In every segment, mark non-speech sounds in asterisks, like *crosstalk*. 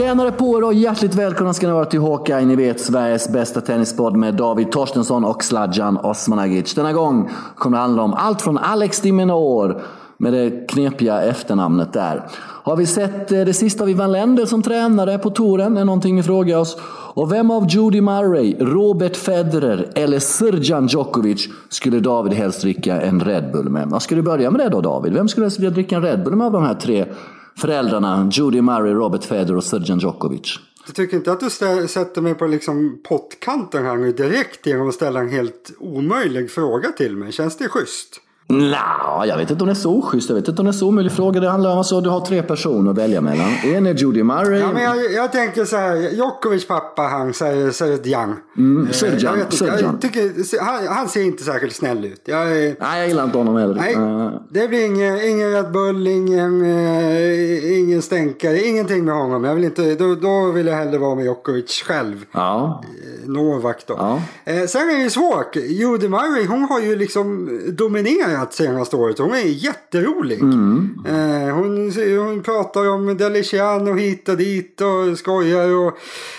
Tjenare på er och hjärtligt välkomna ska ni vara till Hawkeye. Ni vet Sveriges bästa tennispodd med David Torstensson och Sladjan Osmanagic. Denna gång kommer det handla om allt från Alex Diminor med det knepiga efternamnet där. Har vi sett eh, det sista av Ivan Lendl som tränare på touren? är någonting vi frågar oss. Och vem av Judy Murray, Robert Federer eller Srdjan Djokovic skulle David helst dricka en Red Bull med? Vad ska du börja med det då David? Vem skulle helst vilja dricka en Red Bull med av de här tre föräldrarna? Judy Murray, Robert Federer och Srdjan Djokovic. Du tycker inte att du sätter mig på liksom pottkanten här nu direkt genom att ställa en helt omöjlig fråga till mig? Känns det schysst? Nja, jag vet inte om det är så oschysst. Jag vet inte om det är så omöjlig fråga. Det handlar om alltså, du har tre personer att välja mellan. En är Judy Murray. Ja, men jag, jag tänker så här. Djokovic pappa, han säger Serdjan. Mm, eh, Serdjan. han, han, ser inte särskilt snäll ut. Jag, nej, jag gillar inte honom heller. Nej, det blir ingen, ingen Red Bull, ingen, uh, ingen stänkare, ingenting med honom. Jag vill inte, då, då vill jag hellre vara med Djokovic själv. Ja. Eh, Novak då. Ja. Eh, sen är det svårt. Judy Murray, hon har ju liksom dominerat spelat senaste året. Hon är jätterolig. Mm. Eh, hon, hon pratar om Deliciano hit och dit och skojar. Och,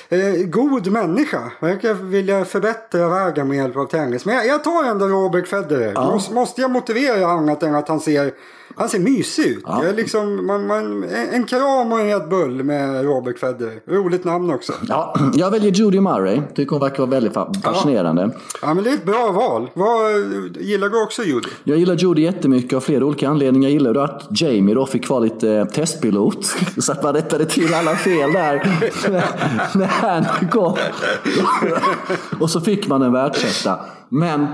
eh, god människa. Verkar vilja förbättra världen med hjälp av tennis. Men jag, jag tar ändå Robert Federer. Ja. Måste, måste jag motivera annat än att han ser han ser mysig ut. Ja. Jag liksom, man, man, en kram och en Red Bull med Robert Federer. Roligt namn också. Ja, jag väljer Judy Murray. Tycker hon verkar vara väldigt fascinerande. Ja. ja, men det är ett bra val. Vad, gillar du också Judy? Jag gillar Judy jättemycket av flera olika anledningar. Jag gillade att Jamie då fick vara lite eh, testpilot. *laughs* Så att man rättade till alla fel där. *laughs* när han kom. och så fick man en världsetta. Men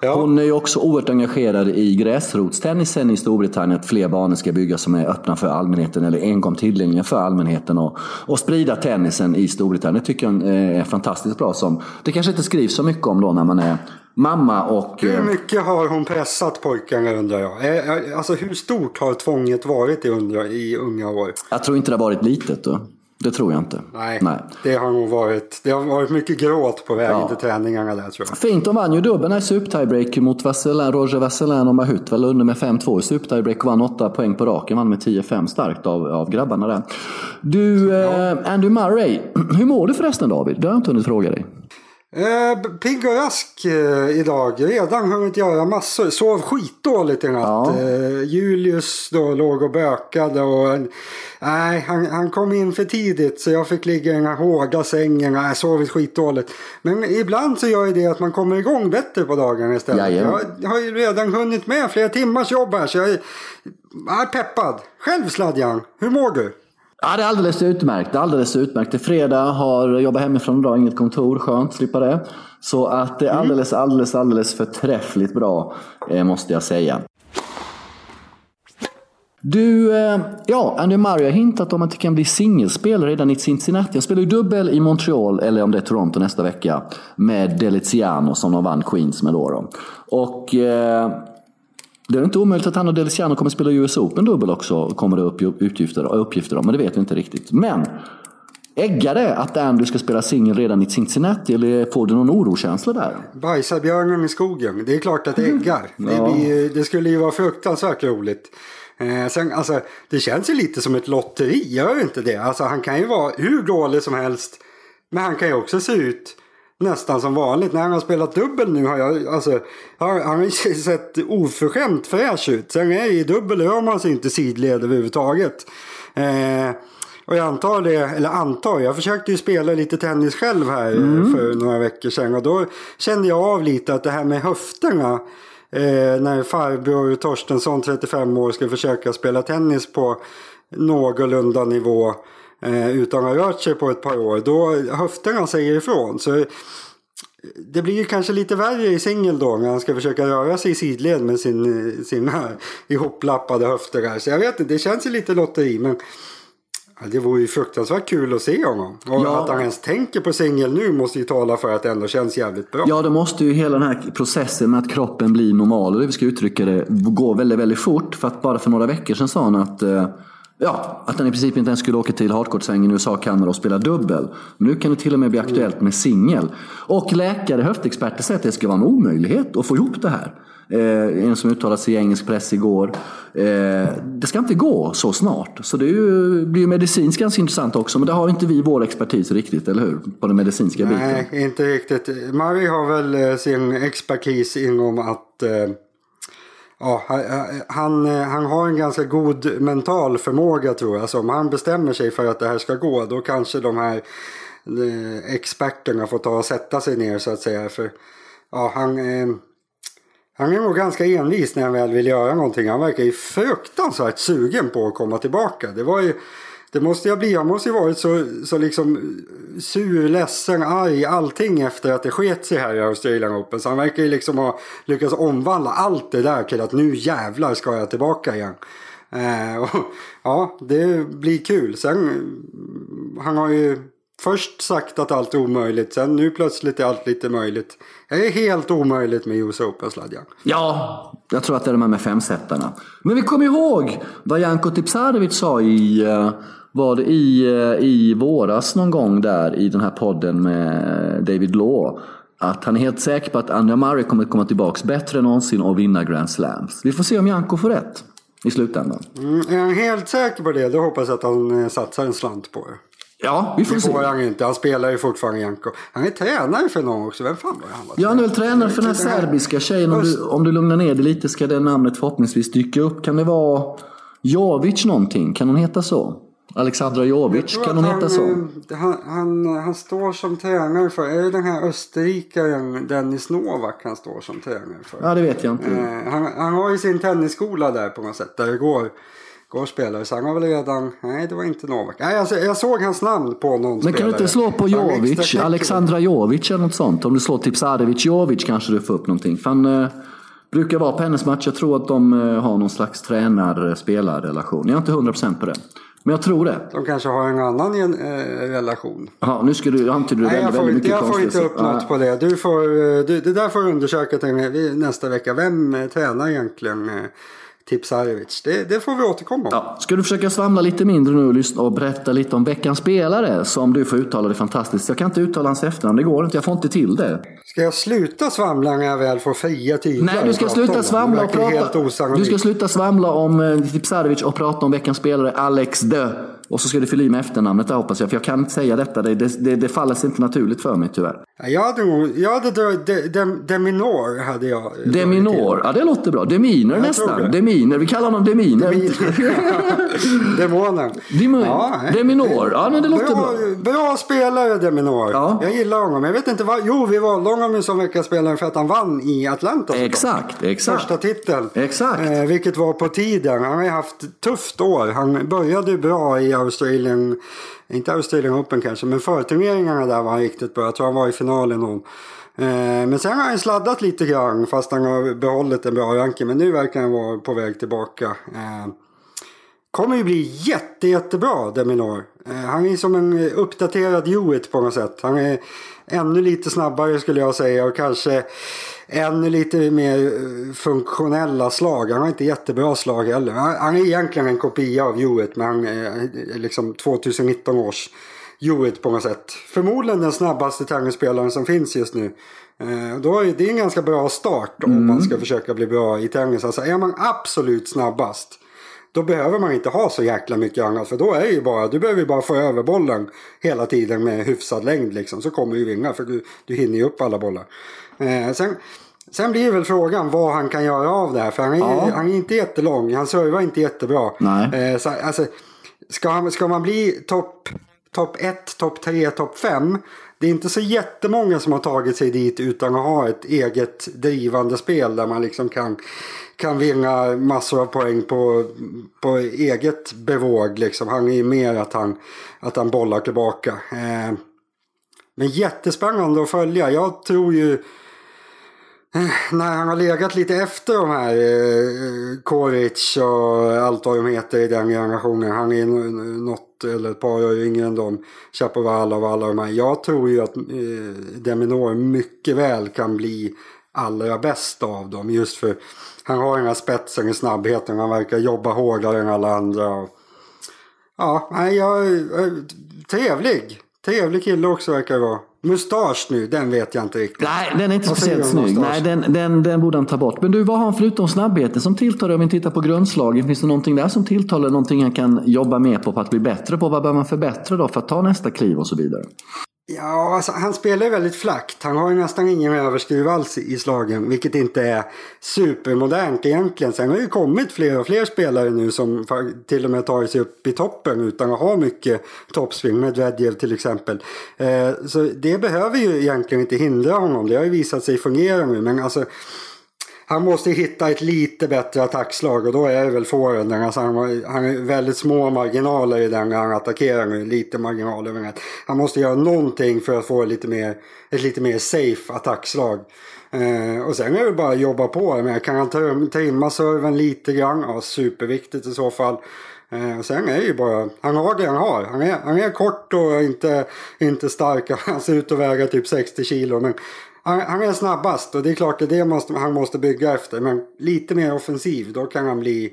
ja. hon är ju också oerhört engagerad i gräsrotstennisen i Storbritannien. Att fler banor ska byggas som är öppna för allmänheten eller enkom tillgängliga för allmänheten. Och, och sprida tennisen i Storbritannien. Det tycker jag är fantastiskt bra. Som, det kanske inte skrivs så mycket om då när man är mamma och... Hur eh, mycket har hon pressat pojkarna undrar jag? Alltså hur stort har tvånget varit i, undra, i unga år? Jag tror inte det har varit litet. Då. Det tror jag inte. Nej, Nej, det har nog varit. Det har varit mycket gråt på vägen ja. till träningarna där tror jag. Fint, de vann ju dubbeln i super-tiebreak mot Vasselin, Roger Vasselin och Mahut. Väl under med 5-2 i super-tiebreak och vann 8 poäng på raken. Vann med 10-5 starkt av, av grabbarna där. Du, ja. eh, Andy Murray. *clears throat* Hur mår du förresten David? Det har jag inte hunnit fråga dig. Eh, pigg och rask eh, idag. Redan hunnit göra massor. Sov skitdåligt i natt. Ja. Eh, Julius då låg och bökade. Och, nej, han, han kom in för tidigt så jag fick ligga i den här hårda sängen. Nej, sovit skitdåligt. Men ibland så gör det att man kommer igång bättre på dagen istället. Jajamän. Jag har ju redan hunnit med flera timmars jobb här så jag är, jag är peppad. Själv Sladjan, hur mår du? Ja, det är alldeles utmärkt. Alldeles utmärkt. Det är fredag, har jobbat hemifrån idag, inget kontor. Skönt slippa det. Så att det är mm. alldeles, alldeles, alldeles förträffligt bra, eh, måste jag säga. Du, eh, ja, Andy Murray har hintat om att det kan bli singelspel redan i Cincinnati. Han spelar ju dubbel i Montreal, eller om det är Toronto nästa vecka, med Deliziano som de vann Queens med då. då. Och eh, det är inte omöjligt att han och Deliciano kommer att spela US Open dubbel också, kommer det upp uppgifter, uppgifter om, men det vet vi inte riktigt. Men Äggar det att Andrew ska spela singel redan i Cincinnati eller får du någon orokänsla där? Bajsa björnen i skogen. Det är klart att det mm. äggar. Mm. Ja. Det, blir, det, skulle ju vara fruktansvärt roligt. Eh, sen, alltså, det känns ju lite som ett lotteri, gör inte det? Alltså, han kan ju vara hur dålig som helst. Men han kan ju också se ut nästan som vanligt. När han har spelat dubbel nu har jag, alltså, han, han har sett oförskämt fräsch ut. Sen är i dubbel rör man sig inte sidled överhuvudtaget. Eh, och jag antar det, eller antar, jag försökte ju spela lite tennis själv här mm. för några veckor sedan. Och då kände jag av lite att det här med höfterna. Eh, när farbror Torstensson, 35 år, ska försöka spela tennis på någorlunda nivå eh, utan att ha rört sig på ett par år. Då höfterna säger ifrån. Så det blir ju kanske lite värre i singel då när han ska försöka röra sig i sidled med sin, sina ihoplappade höfter här. Så jag vet inte, det känns ju lite lotteri men ja, det vore ju fruktansvärt kul att se honom. Och ja. att han ens tänker på singel nu måste ju tala för att det ändå känns jävligt bra. Ja, det måste ju hela den här processen med att kroppen blir normal, och det vi ska uttrycka det, gå väldigt, väldigt fort. För att bara för några veckor sedan sa han att eh, Ja, att han i princip inte ens skulle åka till hardcourt-svängen i USA och Kanada och spela dubbel. Nu kan det till och med bli aktuellt med singel. Och läkare, höftexperter säger att det ska vara en omöjlighet att få ihop det här. Eh, en som uttalade sig i engelsk press igår. Eh, det ska inte gå så snart. Så det ju, blir ju medicinskt ganska intressant också. Men det har inte vi vår expertis riktigt, eller hur? På den medicinska biten. Nej, inte riktigt. Murray har väl eh, sin expertis inom att eh, Ja, han, eh, han har en ganska god mental förmåga tror jag. Så om han bestämmer sig för att det här ska gå då kanske de här eh, experterna får ta och sätta sig ner så att säga. För ja, han, eh, han är nog ganska envis när han väl vill göra någonting. Han verkar ju fruktansvärt sugen på att komma tillbaka. Det var ju det måste jag bli. Han måste ju varit så, så liksom sur, ledsen, arg, allting efter att det sket sig här i Australian Open. Så han verkar ju liksom ha lyckats omvandla allt det där till att nu jävlar ska jag tillbaka igen. Eh, och, ja, det blir kul. Sen, han har ju först sagt att allt är omöjligt. Sen nu plötsligt är allt lite möjligt. Det är helt omöjligt med US Open sladjan. Ja, jag tror att det är de här med femsättarna. Men vi kommer ihåg vad Janko Tipsarevic sa i uh var det i, eh, i våras någon gång där i den här podden med David Law att han är helt säker på att Andrea Murray kommer att komma tillbaka bättre än någonsin och vinna Grand Slams. Vi får se om Janko får rätt i slutändan. Mm, är han helt säker på det, då hoppas jag att han eh, satsar en slant på det. Ja, vi får det se. Får han inte. Han spelar ju fortfarande Janko. Han är tränare för någon också. Vem fan var han? Ja, han är väl tränare för den här serbiska tjejen. Om du, om du lugnar ner dig lite ska det namnet förhoppningsvis dyka upp. Kan det vara Jovic någonting? Kan hon heta så? Alexandra Jovic, kan hon heta så? Eh, han, han, han står som tränare för, är det den här österrikaren Dennis Novak han står som tränare för? Ja, det vet jag inte. Eh, han, han har ju sin tennisskola där på något sätt, där det går, går spelare. Så han har väl redan, nej det var inte Novak. Nej, alltså, jag såg hans namn på någon Men spelare. kan du inte slå på Jovic, Alexandra Jovic eller något sånt? Om du slår Tipsarevic Jovic kanske du får upp någonting. För han, eh, brukar vara på hennes match. Jag tror att de eh, har någon slags tränar-spelarrelation. Jag är inte hundra procent på det. Men jag tror det. De kanske har en annan eh, relation. Ja, nu ska du, antyder du väldigt, väldigt mycket Jag får inte upp något på det. Du får, eh, du, det där får du undersöka till nästa vecka. Vem eh, tränar egentligen Tipsarevic? Det, det får vi återkomma om. Ja. Ska du försöka svamla lite mindre nu och berätta lite om veckans spelare som du får uttala det fantastiskt. Jag kan inte uttala hans efternamn, det går inte. Jag får inte till det. Ska jag sluta svamla när jag väl får fria tyglar? Nej, du ska sluta svamla och prata. Du ska sluta svamla om Tipsarevic och prata om veckans spelare Alex Dö. Och så ska du fylla i med efternamnet där hoppas jag. För jag kan inte säga detta. Det, det, det faller sig inte naturligt för mig tyvärr. Jag hade, jag hade de, de, Deminor. Hade jag Deminor. Ja det låter bra. Deminer jag nästan. Deminer. Vi kallar honom Deminer. *laughs* Demonen. Deminer. Ja, Deminor. Ja men det låter bra. Bra, bra spelare Deminor. Ja. Jag gillar honom. Jag vet inte vad. Jo vi valde honom som veckans spelare för att han vann i Atlanta. Exakt. exakt. Första titeln. Exakt. Eh, vilket var på tiden. Han har haft tufft år. Han började bra i Australien, inte Australian Open kanske, men förturneringarna där var han riktigt bra. Jag tror han var i finalen någon. Eh, men sen har han sladdat lite grann fast han har behållit en bra ranking. Men nu verkar han vara på väg tillbaka. Eh, kommer ju bli jätte, jättebra Deminor. Eh, han är som en uppdaterad Hewitt på något sätt. Han är ännu lite snabbare skulle jag säga och kanske ännu lite mer eh, funktionella slag. Han har inte jättebra slag heller. Han är egentligen en kopia av Hewitt men han är liksom 2019 års Hewitt på något sätt. Förmodligen den snabbaste tennisspelaren som finns just nu. Eh, då är det en ganska bra start om mm. man ska försöka bli bra i tennis. Alltså är man absolut snabbast då behöver man inte ha så jäkla mycket annat. För då är det ju bara, du behöver ju bara få över bollen hela tiden med hyfsad längd liksom. Så kommer du vinna för du, du hinner ju upp alla bollar. Eh, sen, sen blir väl frågan vad han kan göra av det här. För han är, ja. han är inte jättelång, han servar inte jättebra. Nej. Eh, så, alltså, ska, han, ska man bli topp top 1, topp 3, topp 5 det är inte så jättemånga som har tagit sig dit utan att ha ett eget drivande spel där man liksom kan, kan vinna massor av poäng på, på eget bevåg. Liksom. Han är ju mer att han, att han bollar tillbaka. Eh, men jättespännande att följa. Jag tror ju Eh, när han har legat lite efter de här eh, Koric och allt vad de heter i den generationen. Han är något eller ett par år yngre än dem. Chapovalov och alla de här. Jag tror ju att eh, Deminor mycket väl kan bli allra bäst av dem. Just för han har den här spetsen och snabbheten. Han verkar jobba hårdare än alla andra. Och, Ja, jag... Eh, trevlig. Trevlig kille också verkar det vara. Mustasch nu, den vet jag inte riktigt. Nej, den är inte speciellt snygg. Nej, den, den, den borde han ta bort. Men du, vad har han förutom snabbheten som tilltar dig? Om vi tittar på grundslagen, finns det någonting där som tilltalar? Någonting han kan jobba mer på, på att bli bättre på? Vad bör man förbättra då för att ta nästa kliv och så vidare? Ja, alltså, han spelar väldigt flackt. Han har ju nästan ingen överskruv alls i slagen, vilket inte är supermodernt egentligen. Sen har det ju kommit fler och fler spelare nu som till och med tar sig upp i toppen utan att ha mycket toppsving, Medvedev till exempel. Eh, så det behöver ju egentligen inte hindra honom. Det har ju visat sig fungera nu, men alltså han måste hitta ett lite bättre attackslag och då är det väl forehanden. Alltså han, har, han har väldigt små marginaler i den när han attackerar nu. Lite marginaler. Men han måste göra någonting för att få lite mer, ett lite mer safe attackslag. Eh, och sen är det bara att jobba på. Men kan han trimma serven lite grann? Ja, superviktigt i så fall. Eh, sen är det ju bara, han har det han har. Han är, han är kort och inte, inte stark. *laughs* Han ser ut att väga typ 60 kilo. Men han, han, är snabbast och det är klart att det måste, han måste bygga efter. Men lite mer offensiv, då kan han bli...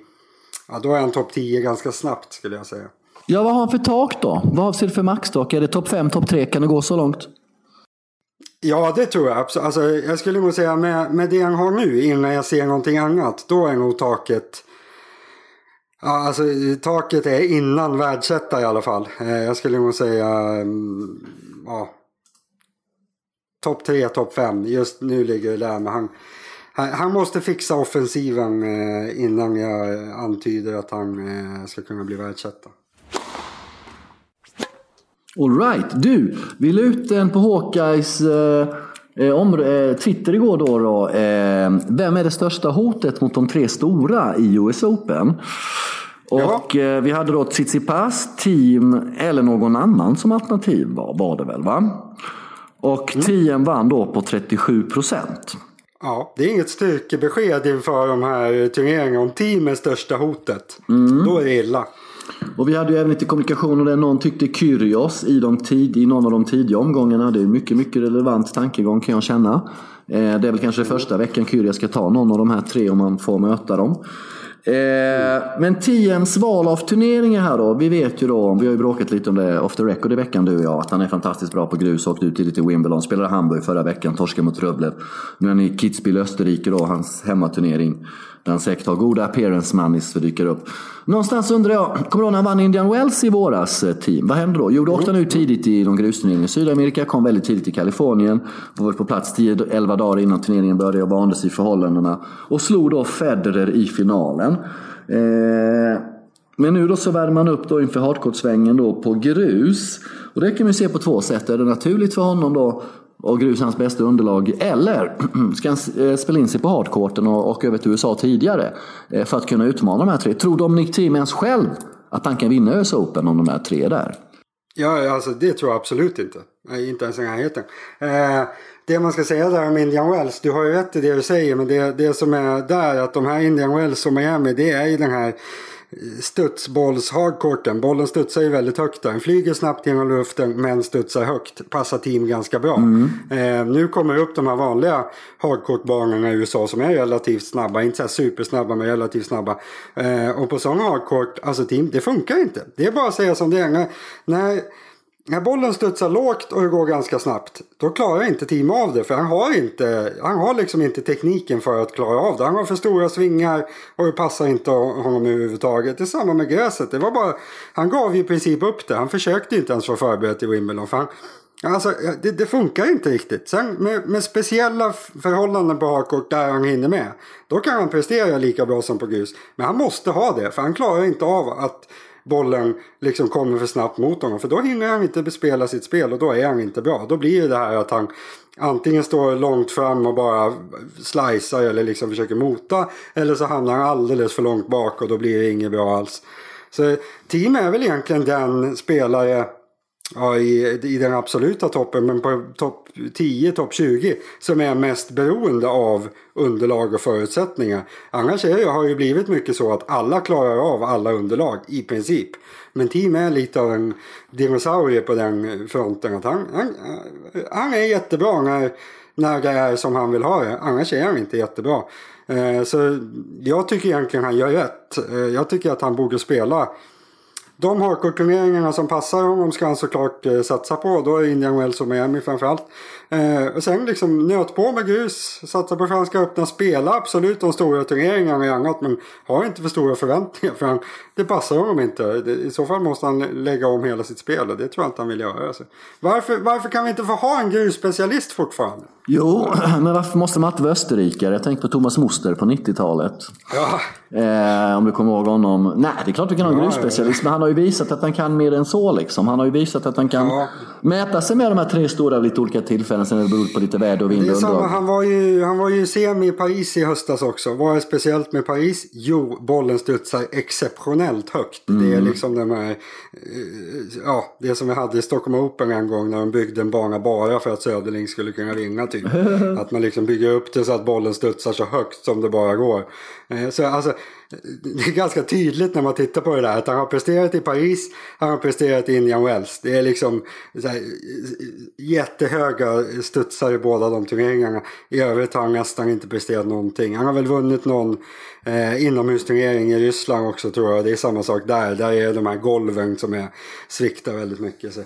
Ja, då är han topp 10 ganska snabbt skulle jag säga. Ja, vad har han för tak då? Vad avser du för maxtak? Är det topp 5, topp 3? Kan det gå så långt? Ja, det tror jag. Alltså, jag skulle nog säga med, med det han har nu, innan jag ser någonting annat, då är nog taket... Ja, alltså taket är innan världsetta i alla fall. Eh, jag skulle nog säga... Mm, ja, topp tre, topp fem. Just nu ligger det där. Men han, han, måste fixa offensiven eh, innan jag eh, antyder att han ska kunna bli världsetta. Alright, du. Vi la ut den på Hawkeyes eh, om, eh, Twitter igår då. då eh, vem är det största hotet mot de tre stora i US Open? Och eh, vi hade då Tsitsipas, Team eller någon annan som alternativ var, var det väl va? Och mm. Tien vann då på 37 procent. Ja, det är inget styrkebesked inför de här turneringarna. Om team är största hotet, mm. då är det illa. Och vi hade ju även lite kommunikationer där någon tyckte Kyrgios i, de tid, i någon av de tidiga omgångarna. Det är mycket, mycket relevant tankegång kan jag känna. Eh, det är väl kanske första veckan Kyrgios ska ta någon av de här tre om man får möta dem. Eh, men TMs val av turneringar här då. Vi vet ju då, vi har ju bråkat lite om det off the record i veckan du och jag, att han är fantastiskt bra på grus. Åkte ut tidigt i Wimbledon, spelade Hamburg förra veckan, torskade mot Rublev. Nu är han i Kitzbühel, Österrike då, hans hemmaturnering. Där han säkert har goda appearance moneys för dyker upp. Någonstans undrar jag, kommer du ihåg när han vann Indian Wells i våras eh, team? Vad hände då? Jo, då åkte han ut tidigt i någon grusturnering i Sydamerika, kom väldigt tidigt till Kalifornien. Var på plats 10-11 dagar innan turneringen började och vande sig i förhållandena. Och slog då Federer i finalen. Eh, men nu då så värmer man upp då inför hardcourt-svängen då på grus. Och det kan man se på två sätt. Är det naturligt för honom då och grus hans bästa underlag. Eller *clears throat* ska han eh, spela in sig på hardcourten och åka över till USA tidigare eh, för att kunna utmana de här tre. Tror Dominic Thiem ens själv att han kan vinna US Open om de här tre där? Ja, alltså det tror jag absolut inte. Inte ens i närheten. Eh, det man ska säga där om Indian Wells, du har ju rätt i det du säger, men det, det som är där, att de här Indian Wells och Miami, det är ju den här studsbolls-hardcourten. Bollen studsar ju väldigt högt där. Den flyger snabbt genom luften men studsar högt. Passar team ganska bra. Mm. Eh, nu kommer upp de här vanliga hardcourt-banorna i USA som är relativt snabba. Inte så här supersnabba men relativt snabba. Eh, och på sådana hardcourt, alltså team, det funkar inte. Det är bara att säga som det är. När, när bollen studsar lågt och det går ganska snabbt. Då klarar inte Tim av det. För han har, inte, han har liksom inte tekniken för att klara av det. Han har för stora svingar och det passar inte honom överhuvudtaget. Det är samma med gräset. Det var bara, han gav ju i princip upp det. Han försökte inte ens vara förberedd i Wimbledon. För han, Alltså, det, det, funkar inte riktigt. Sen med, med speciella förhållanden på hardcourt där han hinner med. Då kan han prestera lika bra som på grus. Men han måste ha det. För han klarar inte av att bollen liksom kommer för snabbt mot honom. För då hinner han inte bespela sitt spel och då är han inte bra. Då blir det här att han antingen står långt fram och bara slicear eller liksom försöker mota. Eller så hamnar han alldeles för långt bak och då blir det inget bra alls. Så team är väl egentligen den spelare ja, i, i den absoluta toppen, men på topp 10, topp 20 som är mest beroende av underlag och förutsättningar. Annars är det, har det blivit mycket så att alla klarar av alla underlag i princip. Men team är lite av en dinosaurie på den fronten. Att han, han, han är jättebra när, när det är som han vill ha det. Annars är han inte jättebra. Eh, så jag tycker egentligen han gör rätt. Eh, jag tycker att han borde spela de hardcore-turneringarna som passar honom ska han såklart eh, satsa på. Då är Indian Wells och Miami framförallt. Eh, och sen liksom nöt på med grus, satsa på Franska öppna, spela absolut de stora turneringarna i annat men har inte för stora förväntningar för han, det passar honom inte. Det, I så fall måste han lägga om hela sitt spel och det tror jag inte han vill göra. Alltså. Varför, varför kan vi inte få ha en grusspecialist fortfarande? Jo, *clears throat* men varför måste man alltid vara österrikare? Jag tänker på Thomas Moster på 90-talet. Ja. Eh, om du kommer ihåg honom. Nej, det är klart du kan ha en grusspecialist, men han har ju visat att han kan mer än så. Liksom. Han har ju visat att han kan Ja. Mäta sig med de här tre stora vid lite olika tillfällen. Sen är det beror på lite väder och vind Det och samma, han, var ju, han var ju semi i Paris i höstas också. Vad är speciellt med Paris? Jo, bollen studsar exceptionellt högt. Det Mm. är liksom de här, eh, ja, det som vi hade i Stockholm Open en gång när de byggde en bana bara för att Söderling skulle kunna vinna typ. *laughs* att man liksom bygger upp det så att bollen studsar så högt som det bara går. Eh, Så alltså, det är ganska tydligt när man tittar på det där att han har presterat i Paris, han har presterat i Indian Wells. Det är liksom så här, jättehöga studsar i båda de turneringarna. I övrigt har han nästan inte presterat någonting. Han har väl vunnit någon eh, inomhusturnering i Ryssland också tror jag. Det är samma sak där. Där är de här golven som är, sviktar väldigt mycket. Så.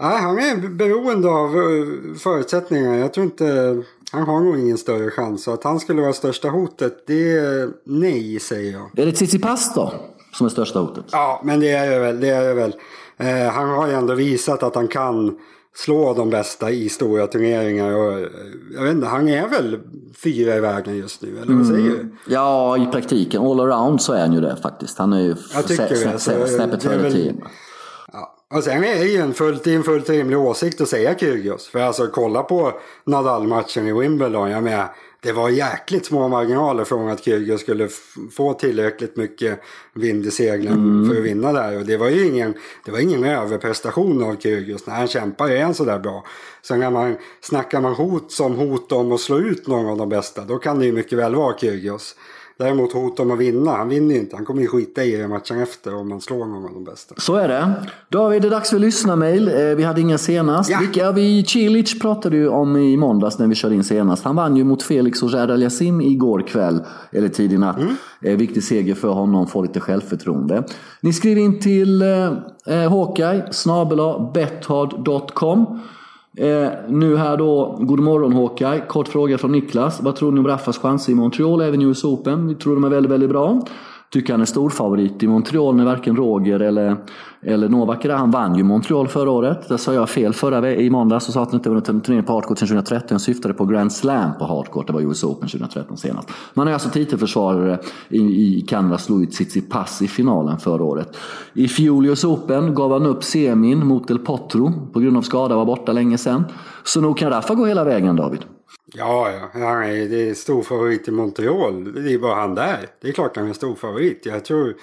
Nej, han är beroende av eh, förutsättningarna. Jag tror inte... Han har nog ingen större chans. Så att han skulle vara största hotet, det är nej säger jag. Är det Tsitsipas då, som är största hotet? Ja, men det är det väl. Det är det väl. Eh, han har ju ändå visat att han kan slå de bästa i stora turneringar. Och, eh, jag vet inte, han är väl fyra i världen just nu, eller vad säger du? Ja, i praktiken. All around så är han ju det faktiskt. Han är ju snäppet före tio. Ja. Och sen är det ju en fullt, en fullt rimlig åsikt att säga Kyrgios. För alltså kolla på Nadal-matchen i Wimbledon. Jag menar, det var jäkligt små marginaler från att Kyrgios skulle få tillräckligt mycket vind i seglen för att vinna där. Och det var ju ingen, det var ingen överprestation av Kyrgios. När han kämpar är han sådär bra. Sen när man, snackar man hot som hot om att slå ut någon av de bästa. Då kan det ju mycket väl vara Kyrgios. Däremot hot om att vinna, han vinner ju inte. Han kommer ju skita i det matchen efter om man slår någon av de bästa. Så är det. David, det är dags för lyssnarmail. Eh, Vi hade inga senast. Ja. Vilka, vi, Cilic pratade ju om i måndags när vi körde in senast. Han vann ju mot Felix och Al Yassim igår kväll, eller tidig natt. Eh, viktig seger för honom, få lite självförtroende. Ni skriver in till eh, eh, snabela bethard.com. Eh, nu här då, god morgon Hawkeye. Kort fråga från Niklas. Vad tror ni om Raffas chanser i Montreal, även i US Open? Vi tror de är väldigt, väldigt bra. Tycker han är stor favorit i Montreal när varken Roger eller, eller Novak är där. Han vann ju Montreal förra året. Där sa jag fel förra i måndags och sa att han inte vunnit en turnering på hardcourt sedan 2013. Jag syftade på Grand Slam på hardcourt. Det var US Open 2013 senast. Man är alltså titelförsvarare i, i Kanada, slog ut Tsitsipas i finalen förra året. I fjol US Open gav han upp semin mot Del Potro på grund av skada, var borta länge sedan. Så nog kan Rafa gå hela vägen David. Ja, ja. Han är, det är stor favorit i Montreal. Det är bara han där. Det är klart han är stor favorit. Jag tror...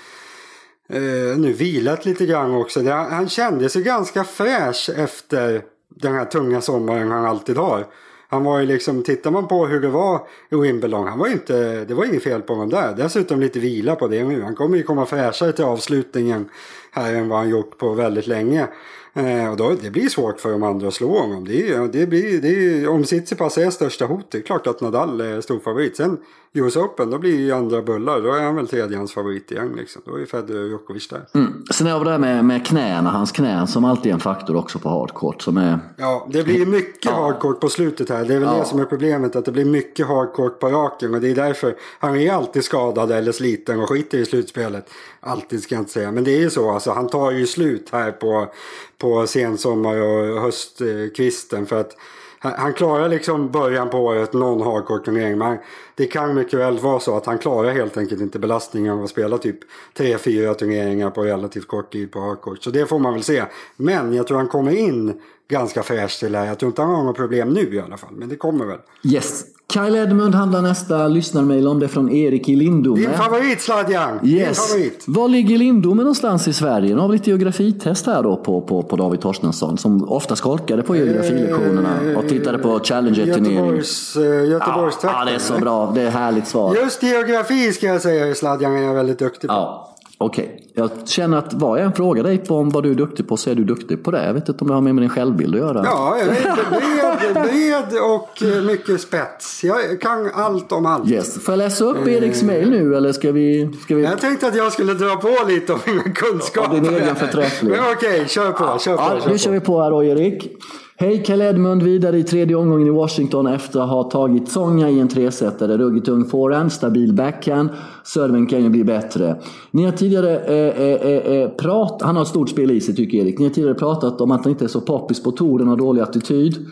Eh, nu vilat lite grann också. Det, han kände sig ganska fräsch efter den här tunga sommaren han alltid har. Han var ju liksom, tittar man på hur det var i Wimbledon, han var inte, det var inget fel på honom där. Dessutom lite vila på det nu. Han kommer ju komma fräschare till avslutningen här än vad han gjort på väldigt länge. Eh, och då, det blir svårt för de andra att slå honom. Det är, det blir, det är, om Tsitsipas är största hot, det är klart att Nadal är stor favorit. Sen US Open, då blir ju andra bullar. Då är han väl tredjehands favorit igen. Liksom. Då är Federer och Djokovic där. Mm. Sen har vi det här med, med knäna, hans knän som alltid är en faktor också på hardcourt. Som är, Ja, det blir mycket hardcourt på slutet här. Det är väl Ja. det som är problemet, att det blir mycket hardcourt på raken. Och det är därför han är alltid skadad eller sliten och skiter i slutspelet. Alltid ska jag inte säga, men det är ju så. Alltså, han tar ju slut här på, på sensommar och höstkvisten. För att han, han klarar liksom början på året, någon hardcourt-turnering. Men det kan mycket väl vara så att han klarar helt enkelt inte belastningen av att spela typ 3-4 turneringar på relativt kort tid på hardcore. Så det får man väl se. Men jag tror han kommer in ganska fräsch till det här. Jag tror inte han har några problem nu i alla fall. Men det kommer väl. yes. Kyle Edmund handlar nästa lyssnarmail om. Det är från Erik i Lindome. Din favorit Sladjan! Yes. favorit! Var ligger Lindome någonstans i Sverige? Nu har vi lite geografitest här då på, på, på David Torstensson som ofta skolkade på geografilektionerna och tittade på Challenger-turneringen. Göteborgs, eh, Ja, Göteborgstrakten. ja, det är så bra. Det är härligt svar. Just geografi ska jag säga Sladjan är jag väldigt duktig på. Ja. Okej, okay. jag känner att vad jag än frågar dig på om vad du är duktig på så är du duktig på det. Jag vet inte om det har med din självbild att göra. Ja, jag är bred, bred och eh, mycket spets. Jag kan allt om allt. Yes. Får jag läsa upp Eriks mail nu eller ska vi, ska vi... Jag tänkte att jag skulle dra på lite om mina kunskaper. Av din egen förträfflighet. Okej, okay, kör på. Kör på, ja, kör nu kör vi på här då Erik. Hej Kalle Edmund vidare i tredje omgången i Washington efter att ha tagit Sonja i en tresetare. Ruggigt ung forehand, stabil backhand. Serven kan ju bli bättre. Ni har tidigare eh, eh, eh, eh pratat, han har ett stort spel i sig tycker Erik. Ni har tidigare pratat om att han inte är så poppis på touren och dålig attityd.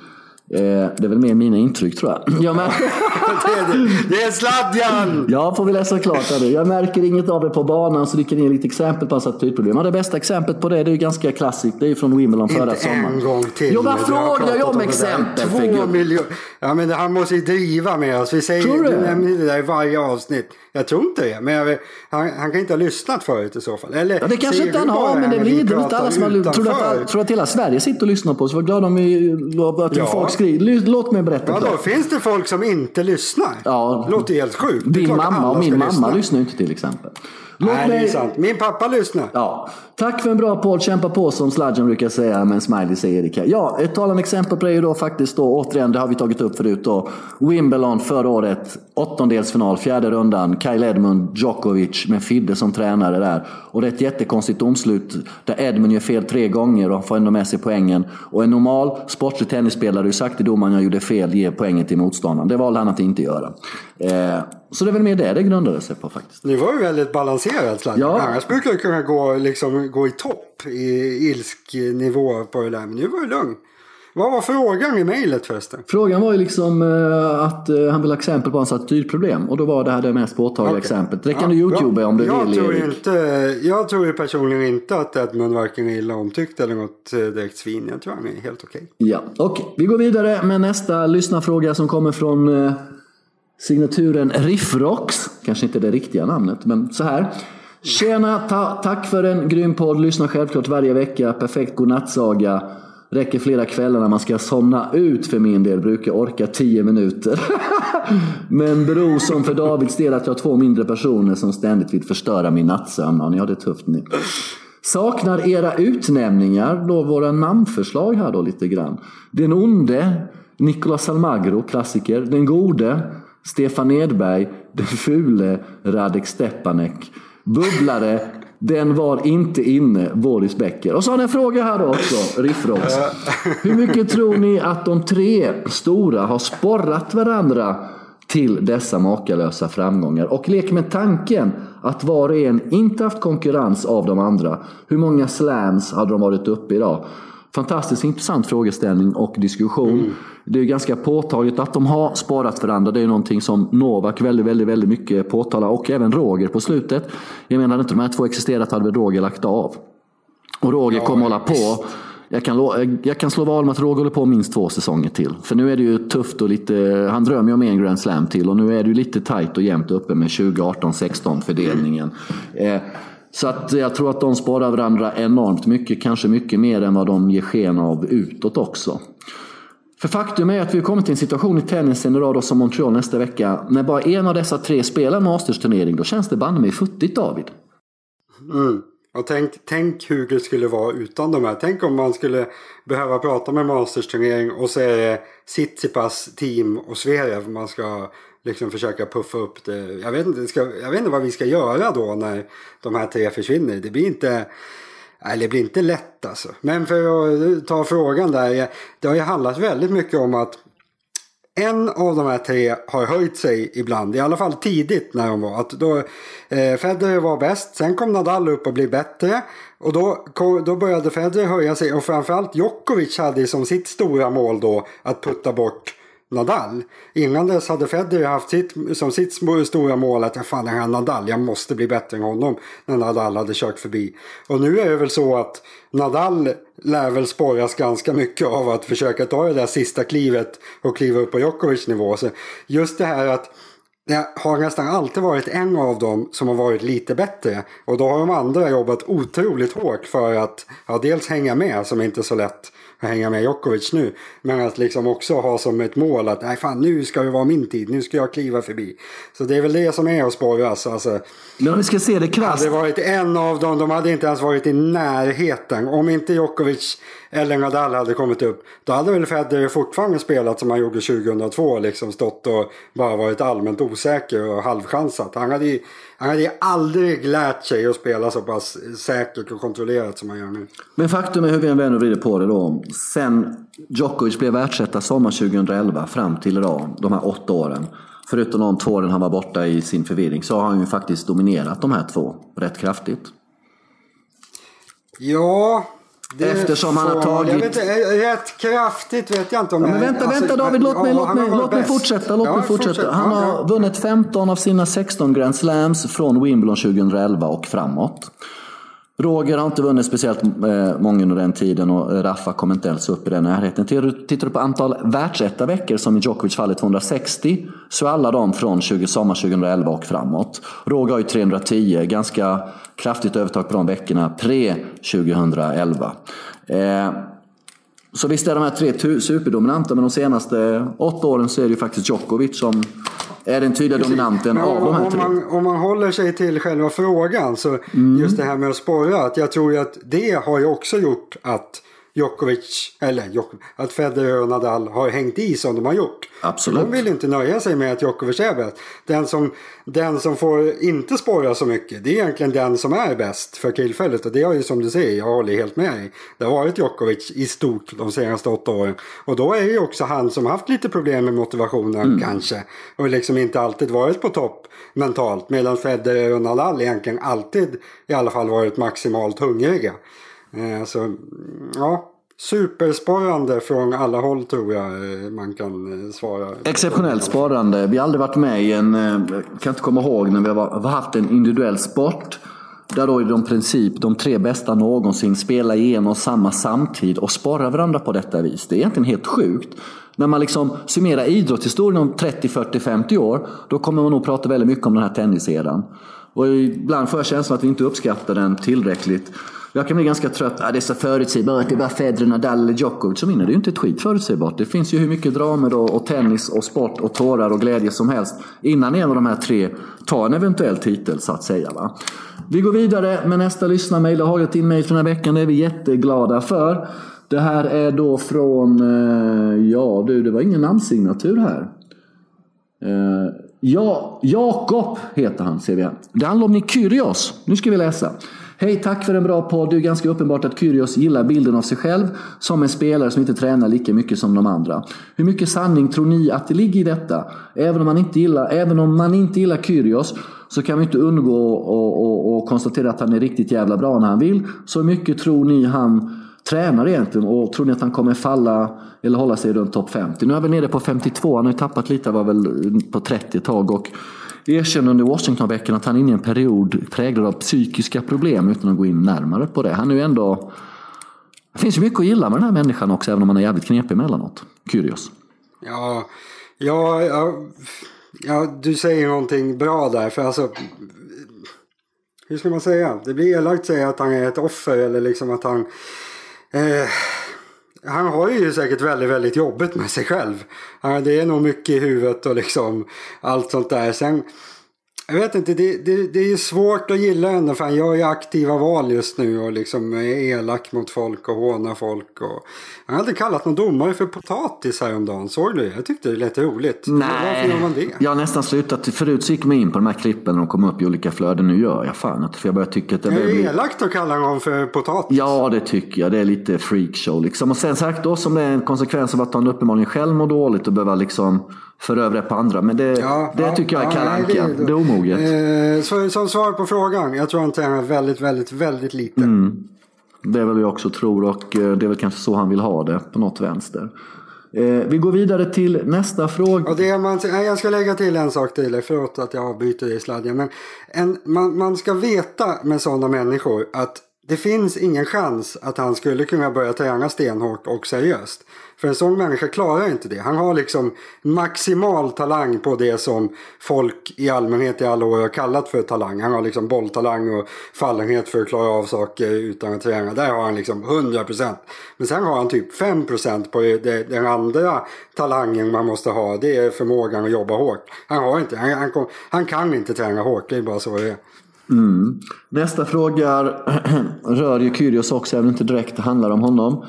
Eh, det är väl mer mina intryck tror jag. *laughs* jag märker... *laughs* det är sladjan! Ja, får vi läsa klart här nu. Jag märker inget av det på banan så kan ge lite exempel på hans attitydproblem. Ja, det bästa exemplet på det, det är ju ganska klassiskt. Det är ju från Wimbledon förra sommaren. en gång till. Jo, vad frågar jag om exempel? Två miljoner. Ja, men han måste ju driva med oss. Vi säger Tror du? du nämner det där i varje avsnitt. Jag tror inte det. Men jag, han, han kan inte ha lyssnat förut i så fall. Eller, ja, det kanske inte han har, men det blir inte alla som har... Tror att, tror att hela Sverige sitter och lyssnar på oss? Var glad om vi... Att ja. folk skriver. Låt mig berätta. Ja, då finns det folk som inte lyssnar. Ja. Det låter helt sjukt. Din mamma och min mamma lyssna. lyssnar inte till exempel. Låt Nej, mig... det är sant. Min pappa lyssnar. Ja. Tack för en bra podd. Kämpa på som Sladjan brukar säga med en smiley säger Erik. Ja, ett talande exempel på det är ju då faktiskt då återigen, det har vi tagit upp förut då. Wimbledon förra året, åttondelsfinal, fjärde rundan. Kyle Edmund, Djokovic med Fidde som tränare där. Och det är ett jättekonstigt domslut där Edmund gör fel tre gånger och får ändå med sig poängen. Och en normal sportslig tennisspelare har ju sagt till domaren jag gjorde fel, ger poängen till motståndaren. Det valde han att inte göra. Eh, så det är väl mer det det grundade sig på faktiskt. Ni var ju väldigt balanserat Zlatan. Ja. Annars brukar det kunna gå, liksom, gå i topp i ilsk nivå på det där. Men nu var det lugn. Vad var frågan i mejlet förresten? Frågan var ju liksom uh, att uh, han ville ha exempel på hans attitydproblem. Och då var det här det mest påtagliga okay. exemplet. Det kan ja, du youtuba om du jag vill. Tror inte, jag tror ju personligen inte att Edmund varken är illa omtyckt eller något uh, direkt svin. Jag tror han är helt okej. Okay. Ja, okej. Okay. Vi går vidare med nästa lyssnarfråga som kommer från uh, signaturen Riffrocks. Kanske inte det riktiga namnet, men så här. Tjena, ta tack för en grym podd. Lyssnar självklart varje vecka. Perfekt godnattsaga. Räcker flera kvällar när man ska somna ut för min del. Brukar orka 10 minuter. *laughs* Men beror som för Davids del att jag har två mindre personer som ständigt vill förstöra min nattsömn. Ja, ni har det tufft ni. Saknar era utnämningar, då våra namnförslag här då lite grann. Den onde, Nicolas Almagro, klassiker. Den gode, Stefan Edberg, den fule Radek Stepanek. Bubblare, den var inte inne, Boris Becker. Och så har ni en fråga här då också, Riffrox. Hur mycket tror ni att de tre stora har sporrat varandra till dessa makalösa framgångar? Och lek med tanken att var och en inte haft konkurrens av de andra. Hur många slams hade de varit uppe idag? Fantastiskt intressant frågeställning och diskussion. Mm. Det är ganska påtagligt att de har sparat varandra. Det är någonting som Novak väldigt, väldigt, väldigt mycket påtalar och även Roger på slutet. Jag menar, inte de här två existerat hade väl Roger lagt av. Och Roger ja, kommer hålla på. Jag kan, jag kan slå vad om att Roger håller på minst två säsonger till. För nu är det ju tufft och lite, han drömmer ju om en Grand Slam till och nu är det ju lite tajt och jämnt uppe med 2018-16 fördelningen. Eh, så att jag tror att de sparar varandra enormt mycket, kanske mycket mer än vad de ger sken av utåt också. För faktum är att vi har kommit till en situation i tennisen idag som Montreal nästa vecka. När bara en av dessa tre spelar Masters-turnering, då känns det banne mig futtigt David. Mm. Och tänk, tänk hur det skulle vara utan de här. Tänk om man skulle behöva prata med Masters-turnering och så är det Tsitsipas team och Zverev man ska liksom försöka puffa upp det. Jag vet, inte, ska, jag vet inte vad vi ska göra då när de här tre försvinner. Det blir inte, Nej, det blir inte lätt alltså. Men för att eh, ta frågan där. Det har ju handlat väldigt mycket om att en av de här tre har höjt sig ibland, i alla fall tidigt när de var. Att då, eh, Federer var bäst, sen kom Nadal upp och blev bättre. Och då, kom, då började Federer höja sig och framförallt Djokovic hade som sitt stora mål då att putta bort Nadal. Innan dess hade Federer haft sitt, som sitt stora mål att fan, den här Nadal, jag måste bli bättre än honom. När Nadal hade kört förbi. Och nu är det väl så att Nadal lär väl sporras ganska mycket av att försöka ta det där sista klivet och kliva upp på Djokovic nivå. Så just det här att det har nästan alltid varit en av dem som har varit lite bättre. Och då har de andra jobbat otroligt hårt för att ja, dels hänga med, som inte är så lätt att hänga med Djokovic nu. Men att liksom också ha som ett mål att nej fan nu ska det vara min tid, nu ska jag kliva förbi. Så det är väl det som är att sporras. Alltså, Men om vi ska se det krasst. hade varit en av dem, de hade inte ens varit i närheten. Om inte Djokovic eller Nadal hade kommit upp, då hade väl Federer fortfarande spelat som han gjorde 2002. Liksom stått och bara varit allmänt osäker och halvchansat. Han hade ju han hade ju aldrig lärt sig att spela så pass säkert och kontrollerat som han gör nu. Men faktum är hur vi än vänder och vrider på det då. Sen Djokovic blev världsetta sommar 2011 fram till idag, de här åtta åren. Förutom de två åren han var borta i sin förvirring så har han ju faktiskt dominerat de här två rätt kraftigt. Ja, det Eftersom han har tagit- Jag vet, inte, rätt kraftigt vet jag inte om Ja, men vänta, Alltså, vänta David, låt mig, låt mig, låt mig fortsätta. Låt Ja, mig fortsätta. fortsätt. Han har ja. vunnit 15 av sina 16 Grand Slams från Wimbledon 2011 och framåt. Roger har inte vunnit speciellt eh, många under den tiden och Rafa kom inte ens upp i den närheten. Tittar du på antal världsetta-veckor som i Djokovic fallet 260 så är alla de från 20, sommar 2011 och framåt. Roger har ju 310, ganska kraftigt övertag på de veckorna pre-2011. Eh, så visst är de här tre superdominanta, men de senaste åtta åren så är det ju faktiskt Djokovic som är den tydliga dominanten Men av de här om, tre. man, om man håller sig till själva frågan så Mm. just det här med att sporra. Att jag tror att det har ju också gjort att Djokovic, eller Djokovic, att Federer och Nadal har hängt i som de har gjort. Absolut. De vill inte nöja sig med att Djokovic är bäst. Den som, den som får inte sporra så mycket, det är egentligen den som är bäst för tillfället. Och det har ju som du säger, jag håller helt med dig. Det har varit Djokovic i stort de senaste åtta åren. Och då är det ju också han som haft lite problem med motivationen Mm. kanske. Och liksom inte alltid varit på topp mentalt. Medan Federer och Nadal egentligen alltid i alla fall varit maximalt hungriga. Eh, så ja, Supersparande från alla håll tror jag eh, man kan eh, svara. Exceptionellt sparande. Vi har aldrig varit med i en, eh, jag kan inte komma ihåg när vi har har haft en individuell sport. Där då i de princip de tre bästa någonsin spelar igenom samma samtid och sparar varandra på detta vis. Det är egentligen helt sjukt. När man liksom summerar idrottshistorien om 30, 40, 50 år, då kommer man nog prata väldigt mycket om den här tenniseran. Och ibland får jag känslan att vi inte uppskattar den tillräckligt. Jag kan bli ganska trött. Ah, det är så förutsägbart. Det är bara Federer, Nadal eller Djokovic som vinner. Det är ju inte ett skit förutsägbart. Det finns ju hur mycket dramer och, och tennis och sport och tårar och glädje som helst innan en av de här tre tar en eventuell titel så att säga. Va? Vi går vidare med nästa lyssnarmail. Det har jag till inmail för den här veckan. Det är vi jätteglada för. Det här är då från, eh, ja du, det var ingen namnsignatur här. Eh, ja, Jakob heter han, ser vi här. Det handlar om Nikyrios. Nu ska vi läsa. Hej, tack för en bra podd. Det är ganska uppenbart att Kyrgios gillar bilden av sig själv som en spelare som inte tränar lika mycket som de andra. Hur mycket sanning tror ni att det ligger i detta? Även om man inte gillar, även om man inte gillar Kyrgios så kan vi inte undgå att konstatera att han är riktigt jävla bra när han vill. Så hur mycket tror ni han tränar egentligen och tror ni att han kommer falla eller hålla sig runt topp 50? Nu är vi nere på 52, han har ju tappat lite, var väl på 30 ett tag och erkände under Washingtonveckan att han är inne i en period präglad av psykiska problem utan att gå in närmare på det. Han är ju ändå... Det finns ju mycket att gilla med den här människan också även om han är jävligt knepig emellanåt. Kyrios? Ja, ja, ja, ja, du säger någonting bra där. För alltså, hur ska man säga? Det blir elakt att säga att han är ett offer eller liksom att han... Eh, han har ju säkert väldigt, väldigt jobbigt med sig själv. Det är nog mycket i huvudet och liksom allt sånt där. Sen, jag vet inte, det, det, det är ju svårt att gilla henne för han gör ju aktiva val just nu och liksom är elak mot folk och hånar folk. Och... Han hade kallat någon domare för potatis häromdagen, såg du det? Jag tyckte det lät roligt. Varför gör man det? jag har nästan slutat. Förut så gick man in på de här klippen när de kom upp i olika flöden. Nu gör jag fan inte för jag börjar tycka att det Det börjar är bli... elakt att kalla någon för potatis. Ja, det tycker jag. Det är lite freakshow liksom. Och sen sagt då som det är en konsekvens av att han uppenbarligen själv mår dåligt och behöver liksom föra över det på andra. Men det, Ja, det ja, tycker jag är ja, Kalle nej, Anka. Det, är omoget. Eh, så, som svar på frågan, jag tror han tränar väldigt, väldigt, väldigt lite. Mm. Det är väl jag också tror och eh, det är väl kanske så han vill ha det på något vänster. Eh, vi går vidare till nästa fråga. Och det man, jag ska lägga till en sak till, förlåt att jag avbryter dig i sladden. Men en, man, man ska veta med sådana människor att det finns ingen chans att han skulle kunna börja träna stenhårt och seriöst. För en sån människa klarar inte det. Han har liksom maximal talang på det som folk i allmänhet i alla år har kallat för talang. Han har liksom bolltalang och fallenhet för att klara av saker utan att träna. Där har han liksom 100%. Men sen har han typ 5% på det, den andra talangen man måste ha. Det är förmågan att jobba hårt. Han har inte, han, han, han kan inte träna hårt. Det är bara så det är. Mm. Nästa fråga *clears throat* rör ju Kyrgios också, även om det inte direkt handlar om honom.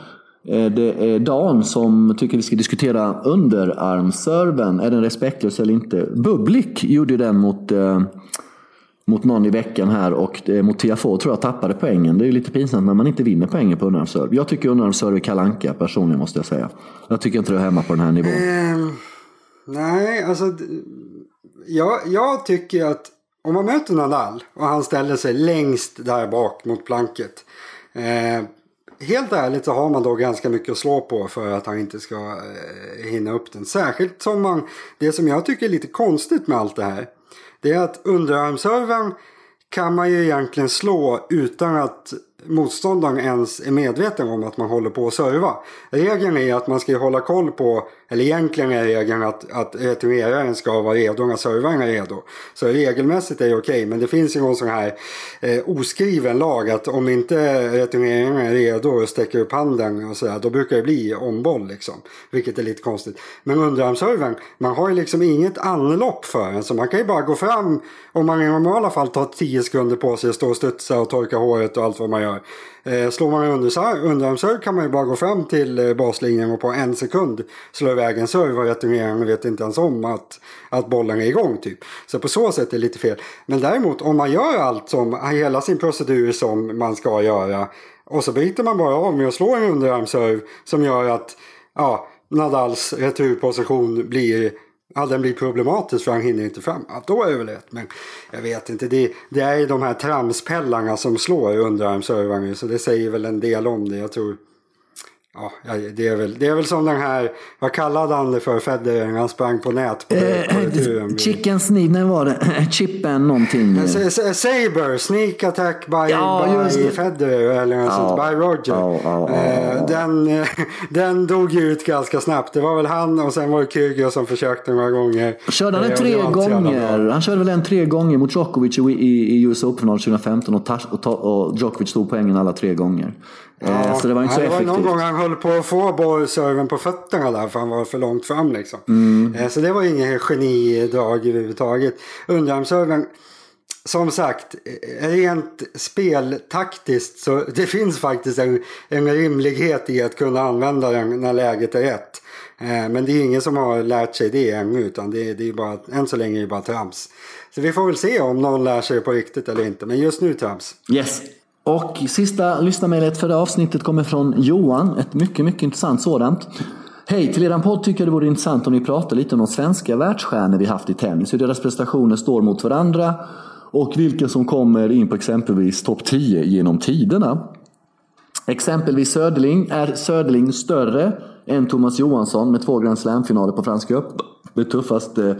Eh, det är Dan som tycker vi ska diskutera underarmserven. Är den respektlös eller inte? Bublik gjorde den mot, eh, mot någon i veckan här och eh, mot Tiafoe tror jag tappade poängen. Det är ju lite pinsamt när man inte vinner poängen på underarmserv. Jag tycker underarmserv är kalanka personligen måste jag säga. Jag tycker inte det är hemma på den här nivån. Eh, nej, alltså jag, jag tycker att om man möter Nadal och han ställer sig längst där bak mot planket. Eh, helt ärligt så har man då ganska mycket att slå på för att han inte ska eh, hinna upp den. Särskilt som man, det som jag tycker är lite konstigt med allt det här. Det är att underarmsserven kan man ju egentligen slå utan att motståndaren ens är medveten om att man håller på att serva. Regeln är att man ska hålla koll på, eller egentligen är regeln att, att returneraren ska vara redo när servern är redo. Så regelmässigt är det okej, okay, men det finns ju någon sån här eh, oskriven lag att om inte returneraren är redo och sträcker upp handen och sådär, då brukar det bli omboll liksom. Vilket är lite konstigt. Men underarmsservern, man har ju liksom inget anlopp för den, så man kan ju bara gå fram om man i normala fall tar 10 sekunder på sig att stå och studsa och torka håret och allt vad man gör. Eh, slår man underarmsserve kan man ju bara gå fram till eh, baslinjen och på en sekund slå iväg en serve och returneraren vet inte ens om att, att bollen är igång typ. Så på så sätt är det lite fel. Men däremot om man gör allt som, hela sin procedur som man ska göra och så bryter man bara av med att slå en underarmsserve som gör att ja, Nadals returposition blir ja, den blir problematisk för han hinner inte fram. Ja, då är det väl rätt. Men jag vet inte. Det, det är de här tramspellarna som slår underarmsövervagnen Så det säger väl en del om det. Jag tror Ja, det är, väl, det är väl som den här, vad kallade han det för, Federer, han sprang på nät på, eh, Chicken sneak, när var det? *laughs* Chippen någonting. Saber, sneak attack by, ja, by Federer eller något ja, sånt, by Roger. Ja, ja, eh, den, *laughs* den dog ju ut ganska snabbt. Det var väl han och sen var det Kyrgios som försökte några gånger. Körde han en tre gånger? Han körde väl en tre gånger mot Djokovic i, i, i US Open 2015 och, och, och Djokovic tog poängen alla tre gånger. Eh, ja, så det var inte så det effektivt. Det var någon gång han höll på att få bollserven på fötterna där för han var för långt fram liksom. Mm. Eh, så det var inget genidrag överhuvudtaget. Underarmserven, som sagt, eh, rent speltaktiskt så *laughs* det finns faktiskt en, en rimlighet i att kunna använda den när läget är rätt. Men det är ingen som har lärt sig det ännu utan det, det är bara, än så länge är det bara trams. Så vi får väl se om någon lär sig på riktigt eller inte. Men just nu trams. Yes. Och sista lyssnarmejlet för det avsnittet kommer från Johan. Ett mycket, mycket intressant sådant. Hej, till eran podd tycker jag det vore intressant om ni pratar lite om de svenska världsstjärnor vi haft i tennis. Hur deras prestationer står mot varandra och vilka som kommer in på exempelvis topp 10 genom tiderna. Exempelvis Söderling. Är Söderling större än Thomas Johansson med två Grand Slam-finaler på Franska Öppna? Det tuffaste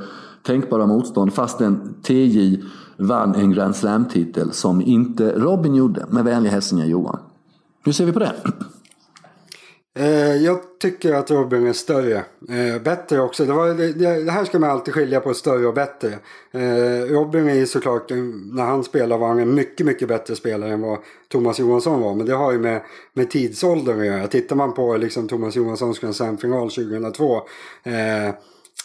tänkbara motstånd fastän TJ vann en Grand Slam-titel som inte Robin gjorde. Med vänliga hälsningar Johan. Hur ser vi på det? Eh, jag tycker att Robin är större. Eh, bättre också. Det, var, det, det, här ska man alltid skilja på större och bättre. Eh, Robin är såklart, när han spelar var han en mycket, mycket bättre spelare än vad Thomas Johansson var. Men det har ju med, med tidsåldern att göra. Tittar man på liksom, Thomas Johanssons Grand Slam-final 2002. Eh,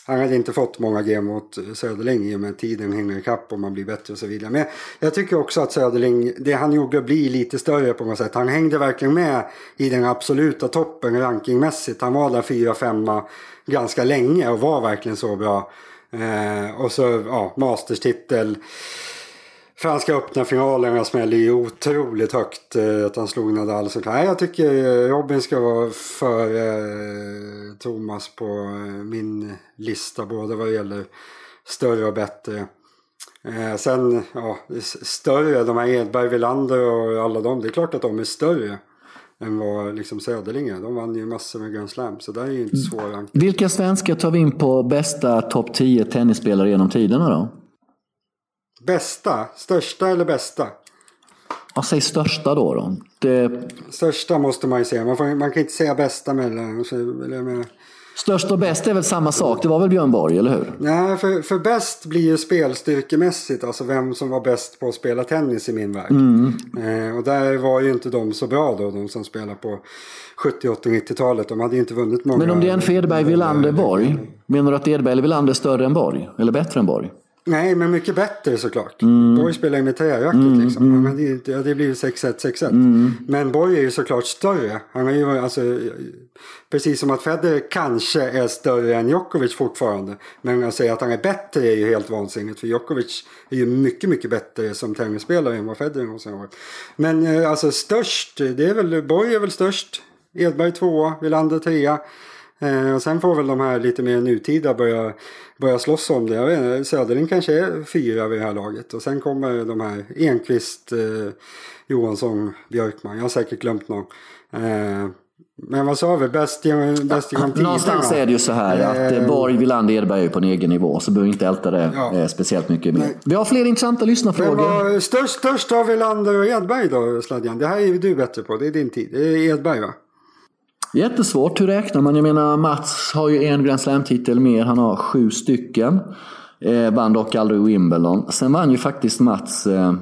han hade inte fått många game mot Söderling i och med tiden hänger ikapp och man blir bättre och så vidare. Men jag tycker också att Söderling, det han gjorde blir lite större på något sätt. Han hängde verkligen med i den absoluta toppen rankingmässigt. Han var där fyra, femma ganska länge och var verkligen så bra. Eh, och så, ja, masterstitel. Franska öppna finalerna smäller ju otroligt högt. Eh, att han slog Nadal Så, Nej, jag tycker Robin ska vara för eh, Thomas på eh, min lista. Både vad gäller större och bättre. Eh, sen, ja, större. De här Edberg, Wilander och alla de. Det är klart att de är större än vad liksom Söderling är. De vann ju massor med Grand Slam. Så det är ju inte svårare. Vilka svenskar tar vi in på bästa topp 10 tennisspelare genom tiderna då? Bästa? Största eller bästa? Ja, säg största då. då. Det... Största måste man ju säga. Man, får, man kan inte säga bästa mellan. Störst och bäst är väl samma sak. Det var väl Björn Borg, eller hur? Nej, för, för bäst blir ju spelstyrkemässigt. Alltså vem som var bäst på att spela tennis i min värld. Mm. Eh, och där var ju inte de så bra då. De som spelar på 70, 80, 90-talet. De hade ju inte vunnit många. Men om det är en Edberg, Wilander, Borg. Menar du att Edberg eller Wilander är större än Borg? Eller bättre än Borg? Nej, men mycket bättre såklart. Mm. Borg spelar ju med träracket mm, liksom. Mm. Men det, ja, det blir 6-1, 6-1. Mm. Men Borg är ju såklart större. Han är ju alltså, precis som att Federer kanske är större än Djokovic fortfarande. Men att säga att han är bättre är ju helt vansinnigt. För Djokovic är ju mycket, mycket bättre som tennisspelare än vad Federer någonsin har varit. Men eh, alltså störst, det är väl, Borg är väl störst. Edberg tvåa, Wilander trea. Eh, och sen får väl de här lite mer nutida börja, börja slåss om det. Jag vet inte, Söderling kanske är fyra vid det här laget. Och sen kommer de här Enqvist, eh, Johansson, Björkman. Jag har säkert glömt någon. Eh, men vad sa vi? Bäst, bäst genom tiderna? Någonstans är det ju så här att eh, Borg, Wilander, Edberg är på en egen nivå. Så behöver vi inte älta det ja. Eh, speciellt mycket mer. Vi har fler intressanta lyssnarfrågor. Störst, störst av Wilander och Edberg då, Sladjan? Det här är ju du bättre på. Det är din tid. Det är Edberg va? Jättesvårt, hur räknar man? Jag menar Mats har ju en Grand Slam-titel mer, han har sju stycken. Eh, vann dock aldrig Wimbledon. Sen vann ju faktiskt Mats eh,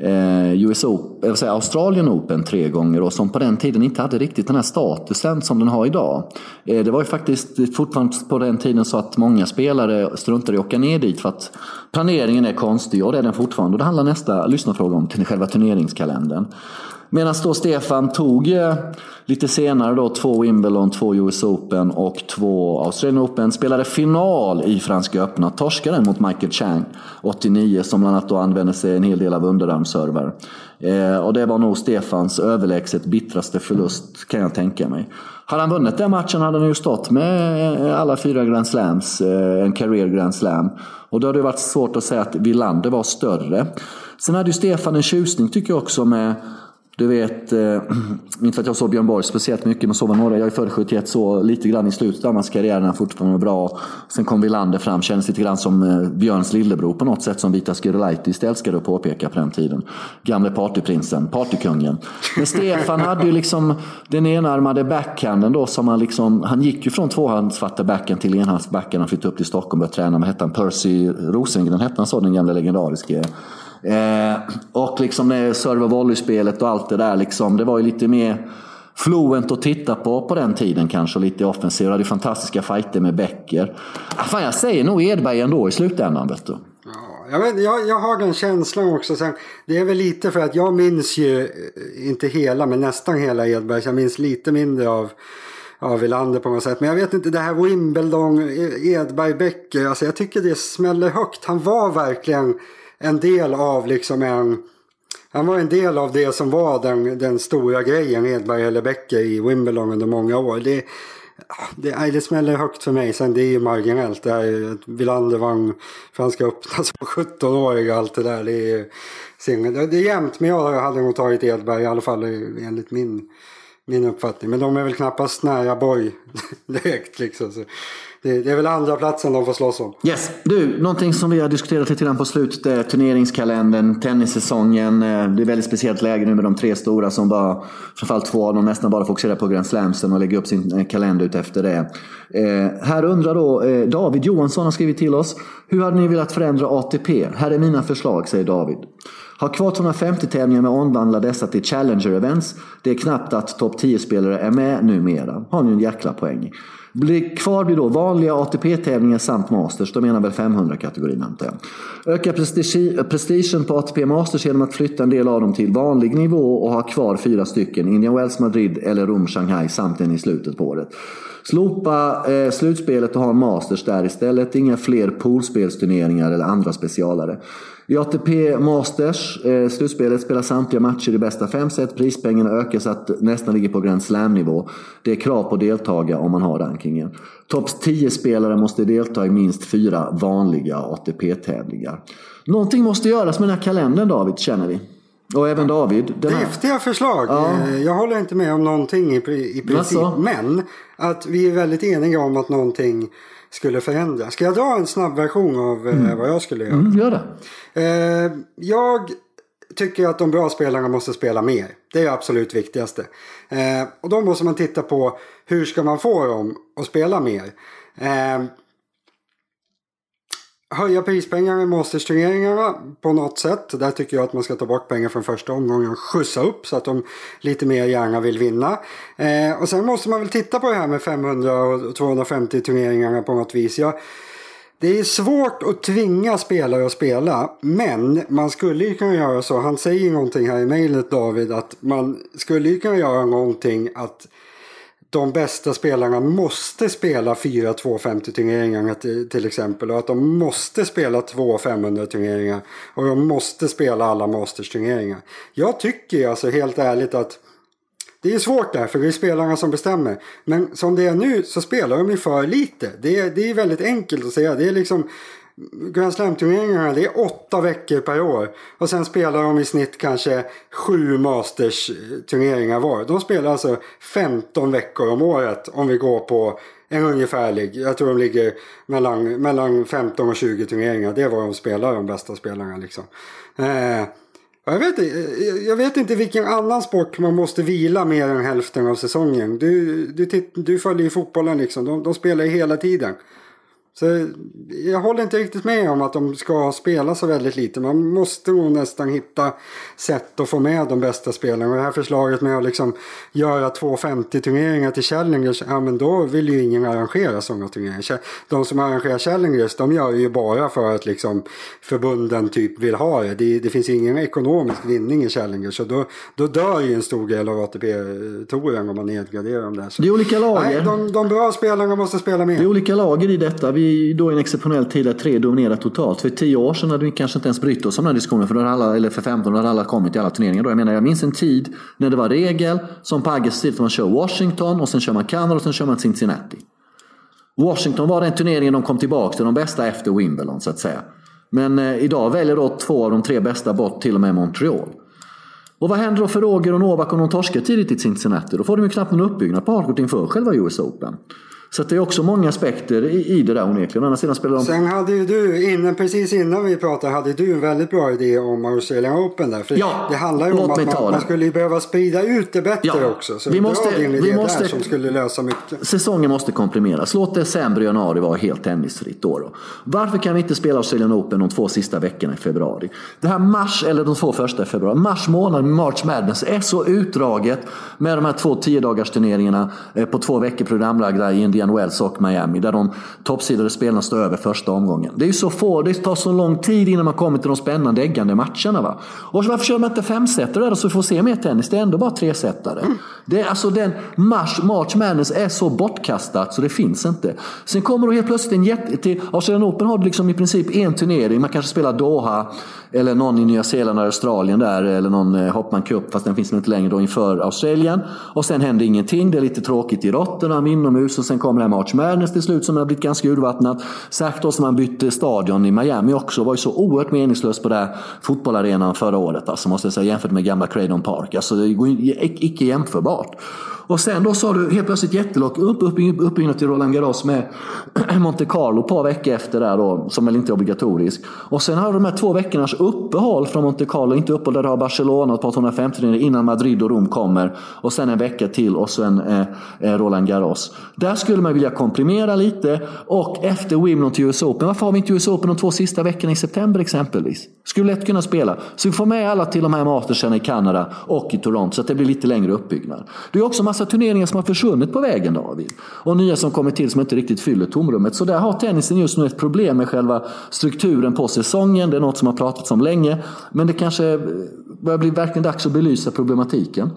eh US Open, säga, Australian Open tre gånger och som på den tiden inte hade riktigt den här statusen som den har idag. Eh, det var ju faktiskt fortfarande på den tiden så att många spelare struntade i att åka ner dit för att planeringen är konstig och det är den fortfarande. Och det handlar nästa lyssnarfråga om till själva turneringskalendern. Medan då Stefan tog eh, lite senare då två Wimbledon, två US Open och två Australian Open. Spelade final i Franska öppna. Torskade den mot Michael Chang 89 som bland annat då använde sig en hel del av underarmsservar. Eh, och det var nog Stefans överlägset bittraste förlust kan jag tänka mig. Hade han vunnit den matchen hade han ju stått med eh, alla fyra Grand Slams, eh, en career Grand Slam. Och då hade det varit svårt att säga att Wilander var större. Sen hade ju Stefan en tjusning tycker jag också med du vet, eh, *clears throat* inte för att jag såg Björn Borg speciellt mycket, men såg några. Jag är född 71, så lite grann i slutet av hans karriär när han fortfarande var bra. Sen kom Wilander fram, kändes lite grann som eh, Björns lillebror på något sätt, som Vita Skurulaitis älskade att påpeka på den tiden. Gamle partyprinsen, partykungen. Men *laughs* Stefan hade ju liksom den enarmade backhanden då, som han liksom, han gick ju från tvåhandsfatta backhand till enhandsbackhand. Han flyttade upp till Stockholm och började träna. Vad hette han? Percy Rosengren hette han så, den gamla legendariske Eh, och liksom det serve volley-spelet och allt det där, liksom, det var ju lite mer fluent att titta på på den tiden kanske, lite offensivt. Det hade fantastiska fighter med Becker. Ah, fan, jag säger nog Edberg ändå i slutändan, vet du. Jag, vet, jag, jag har den känslan också. Sen, det är väl lite för att jag minns ju, eh, inte hela, men nästan hela Edberg. Jag minns lite mindre av av Wilander på något sätt. Men jag vet inte, det här Wimbledon, e- Edberg, Becker. Alltså jag tycker det smäller högt. Han var verkligen en del av liksom en... Han var en del av det som var den, den stora grejen, Edberg eller Becker i Wimbledon under många år. Det, det, det smäller högt för mig. Sen det är ju marginellt. Det är, Wilander vann Franska öppna *laughs* som 17-årig och allt det där. Det är, det är jämnt, men jag hade nog tagit Edberg i alla fall enligt min, min uppfattning. Men de är väl knappast nära Borg *laughs* direkt liksom. Så det, det, är väl andra platsen de får slåss om. Yes. Du, någonting som vi har diskuterat lite grann på slutet är turneringskalendern, tennissäsongen. Eh, det är väldigt speciellt läge nu med de tre stora som bara, framförallt två av dem nästan bara fokuserar på Grand Slamsen och lägger upp sin eh, kalender ut efter det. Eh, här undrar då eh, David Johansson har skrivit till oss. Hur hade ni velat förändra ATP? Här är mina förslag, säger David. Ha kvar 250 tävlingar men omvandla dessa till Challenger Events. Det är knappt att topp 10-spelare är med numera. Har ni en jäkla poäng. Blir kvar blir då vanliga ATP-tävlingar samt Masters. Då menar väl 500-kategorin antar jag. Öka prestigen på ATP Masters genom att flytta en del av dem till vanlig nivå och ha kvar fyra stycken. Indian Wells, Madrid eller Rom, Shanghai samt en i slutet på året. Slopa eh, slutspelet och ha Masters där istället. Inga fler poolspelsturneringar eller andra specialare. I ATP Masters, eh, slutspelet, spelar samtliga matcher i bästa fem set. Prispengarna ökar så att nästan ligger på Grand Slam-nivå. Det är krav på deltagare om man har rankingen. Topp 10-spelare måste delta i minst fyra vanliga ATP-tävlingar. Någonting måste göras med den här kalendern David, känner vi. Och även David. Häftiga förslag. Ja. Eh, jag håller inte med om någonting i, i princip. Alltså. Men att vi är väldigt eniga om att någonting skulle förändras. Ska jag dra en snabb version av eh, mm. vad jag skulle göra? Mm, gör det. Eh, jag tycker att de bra spelarna måste spela mer. Det är det absolut viktigaste. Eh, och då måste man titta på hur ska man få dem att spela mer. Höja prispengarna i Masters-turneringarna på något sätt. Där tycker jag att man ska ta bort pengar från första omgången och skjutsa upp så att de lite mer gärna vill vinna. Eh, och sen måste man väl titta på det här med 500 och 250 turneringarna på något vis. Jag, det är svårt att tvinga spelare att spela, men man skulle ju kunna göra så. Han säger någonting här i mejlet David, att man skulle ju kunna göra någonting att de bästa spelarna måste spela fyra 250 turneringar till, till exempel och att de måste spela två 500 turneringar och de måste spela alla Masters turneringar. Jag tycker alltså helt ärligt att det är svårt där för det är spelarna som bestämmer. Men som det är nu så spelar de ju för lite. Det är, det är väldigt enkelt att säga. Det är liksom Grand Slam-turneringarna det är åtta veckor per år. Och sen spelar de i snitt kanske sju Masters-turneringar var. De spelar alltså 15 veckor om året om vi går på en ungefärlig. Jag tror de ligger mellan, mellan 15 och 20 turneringar. Det är vad de spelar, de bästa spelarna liksom. Eh, jag vet, eh, jag vet inte vilken annan sport man måste vila mer än hälften av säsongen. Du, du, du följer ju fotbollen liksom. De, de spelar ju hela tiden. Så jag håller inte riktigt med om att de ska spela så väldigt lite. Man måste nog nästan hitta sätt att få med de bästa spelarna. Och det här förslaget med att liksom göra 250 turneringar till Challengers, ja men då vill ju ingen arrangera sådana turneringar. De som arrangerar Challengers, de gör ju bara för att liksom förbunden typ vill ha det. Det, det finns ingen ekonomisk vinning i Challengers. Så då, då dör ju en stor del av ATP-touren om man nedgraderar dem där. Så, det är olika lager. Nej, de, de bra spelarna måste spela mer. Det är olika lager i detta. Vi då i en exceptionell tid där tre dominerar totalt. För tio år sedan hade vi kanske inte ens brytt oss om den här diskussionen. För då alla, eller för 15 hade alla kommit i alla turneringar. Då. Jag menar, jag minns en tid när det var regel, som på Agges tid, man kör Washington och sen kör man Kanada och sen kör man Cincinnati. Washington var den turneringen de kom tillbaka till, de bästa efter Wimbledon så att säga. Men eh, idag väljer då två av de tre bästa bort till och med Montreal. Och vad händer då för Roger och Novak om de torskar tidigt i Cincinnati? Då får de ju knappt någon uppbyggnad på hardcourt inför själva US Open. Så det är också många aspekter i, i det där onekligen. Andra sidan spelar de... Sen hade ju du, innan, precis innan vi pratade, hade du en väldigt bra idé om Australian Open där. För ja, det handlar ju om att man, man, skulle behöva sprida ut det bättre ja, också. Så vi måste, din idé vi måste, där som skulle lösa mycket. Säsongen måste komprimeras. Låt december och januari vara helt tennisfritt då, då. Varför kan vi inte spela Australian Open de två sista veckorna i februari? Det här mars, eller de två första i februari. Mars månad med March Madness är så utdraget med de här två tio dagars turneringarna eh, på två veckor programlagda i Indian Wells och Miami. Där de toppsidade spelarna står över första omgången. Det är ju så få, det tar så lång tid innan man kommer till de spännande äggande matcherna. Va? Och varför kör man inte femsetare där så vi får se mer tennis? Det är ändå bara tresetare. Mm. Det är alltså den March, March Madness är så bortkastat så det finns inte. Sen kommer då helt plötsligt en jätte... Till Australian Open har du liksom i princip en turnering. Man kanske spelar Doha eller någon i Nya Zeeland eller Australien där eller någon eh, Hopman Cup fast den finns inte längre då inför Australien. Och sen händer ingenting. Det är lite tråkigt i Rotterdam inomhus och sen kommer det här March Madness till slut som har blivit ganska urvattnat. Särskilt då som man bytte stadion i Miami också. Det var ju så oerhört meningslöst på den fotbollarenan förra året. Alltså, måste jag säga, jämfört med gamla Cradon Park. Alltså, det är icke jämförbart. Och sen då sa du helt plötsligt jättelock upp, upp, upp till Roland Garros med *clears throat* Monte Carlo ett par veckor efter där då, som väl inte är obligatorisk. Och sen har du de här två veckornas uppehåll från Monte Carlo, inte uppehåll där du har Barcelona och ett par 250 innan Madrid och Rom kommer. Och sen en vecka till och sen eh, eh, Roland Garros. Där skulle man vilja komprimera lite och efter Wimbledon till US Open. Varför har vi inte US Open de två sista veckorna i september exempelvis? Skulle lätt kunna spela. Så vi får med alla till de här mastersen i Kanada och i Toronto så att det blir lite längre uppbyggnad. Det är också massa turneringar som har försvunnit på vägen David. Och nya som kommer till som inte riktigt fyller tomrummet. Så där har tennisen just nu ett problem med själva strukturen på säsongen. Det är något som har pratats om länge. Men det kanske börjar bli verkligen dags att belysa problematiken.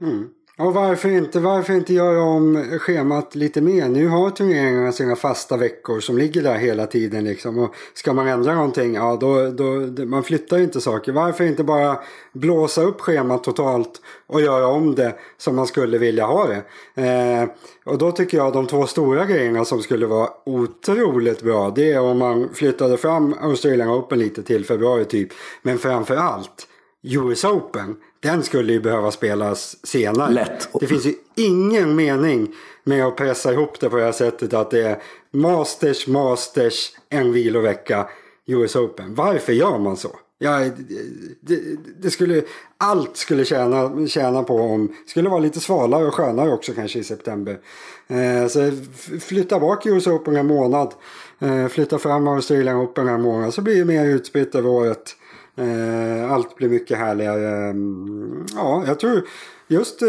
Mm. Och varför inte, varför inte göra om schemat lite mer? Nu har turneringarna sina fasta veckor som ligger där hela tiden liksom. Och ska man ändra någonting, ja då, då man flyttar ju inte saker. Varför inte bara blåsa upp schemat totalt och göra om det som man skulle vilja ha det. Eh, och då tycker jag de två stora grejerna som skulle vara otroligt bra det är om man flyttade fram Australian Open lite till februari typ. Men framför allt US Open. Den skulle ju behöva spelas senare. Lätt. Det finns ju ingen mening med att pressa ihop det på det här sättet att det är Masters, Masters, en vilovecka, US Open. Varför gör man så? Ja, det, det, skulle, allt skulle tjäna, tjäna på om, det skulle vara lite svalare och skönare också kanske i september. Eh, så flytta bak US Open en månad, eh, flytta fram Australian Open en månad så blir det mer utspritt över året. Eh, allt blir mycket härligare. Mm, ja, jag tror just eh,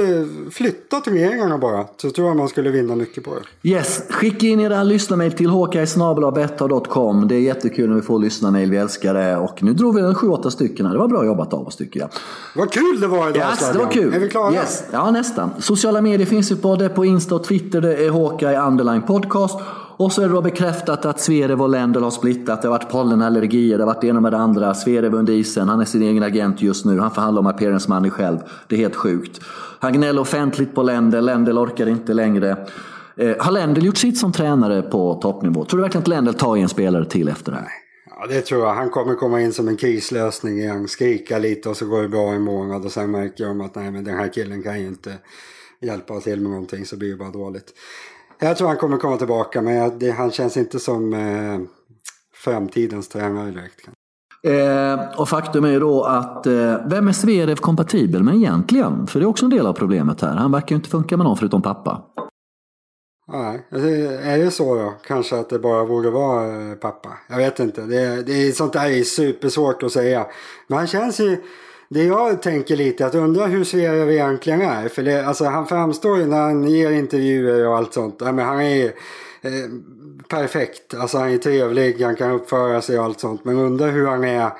flytta turneringarna bara. Så tror jag man skulle vinna mycket på det. Yes, skicka in era lyssnarmail till håkajsnabelabetta.com. Det är jättekul när vi får lyssnarmail, vi älskar det. Och nu drog vi en sju, åtta stycken här. Det var bra jobbat av oss tycker jag. Vad kul det var idag yes, det var kul. Är vi klara? Yes. Ja, nästan. Sociala medier finns ju både på Insta och Twitter. Det är Håkaj Underline Podcast. Och så är det då bekräftat att Zverev och Lendl har splittat. Det har varit pollenallergier, det har varit det ena med det andra. Zverev under isen, han är sin egen agent just nu. Han förhandlar om appearance money själv. Det är helt sjukt. Han gnäller offentligt på Lendl, Lendl orkar inte längre. Eh, har Lendl gjort sitt som tränare på toppnivå? Tror du verkligen att Lendl tar i en spelare till efter det här? Ja, det tror jag. Han kommer komma in som en krislösning igen. Skrika lite och så går det bra en månad och sen märker de att nej men den här killen kan ju inte hjälpa till med någonting så blir det bara dåligt. Jag tror han kommer komma tillbaka men det, han känns inte som eh, framtidens tränare direkt. Eh, och faktum är ju då att eh, vem är Zverev kompatibel med egentligen? För det är också en del av problemet här. Han verkar ju inte funka med någon förutom pappa. Nej, är det så då? Kanske att det bara borde vara eh, pappa. Jag vet inte. Det, det är, sånt där är supersvårt att säga. Men han känns ju det jag tänker lite att undra hur Zverev egentligen är. För det, alltså, han framstår ju när han ger intervjuer och allt sånt. men han är eh, perfekt. Alltså han är trevlig, han kan uppföra sig och allt sånt. Men undrar hur han är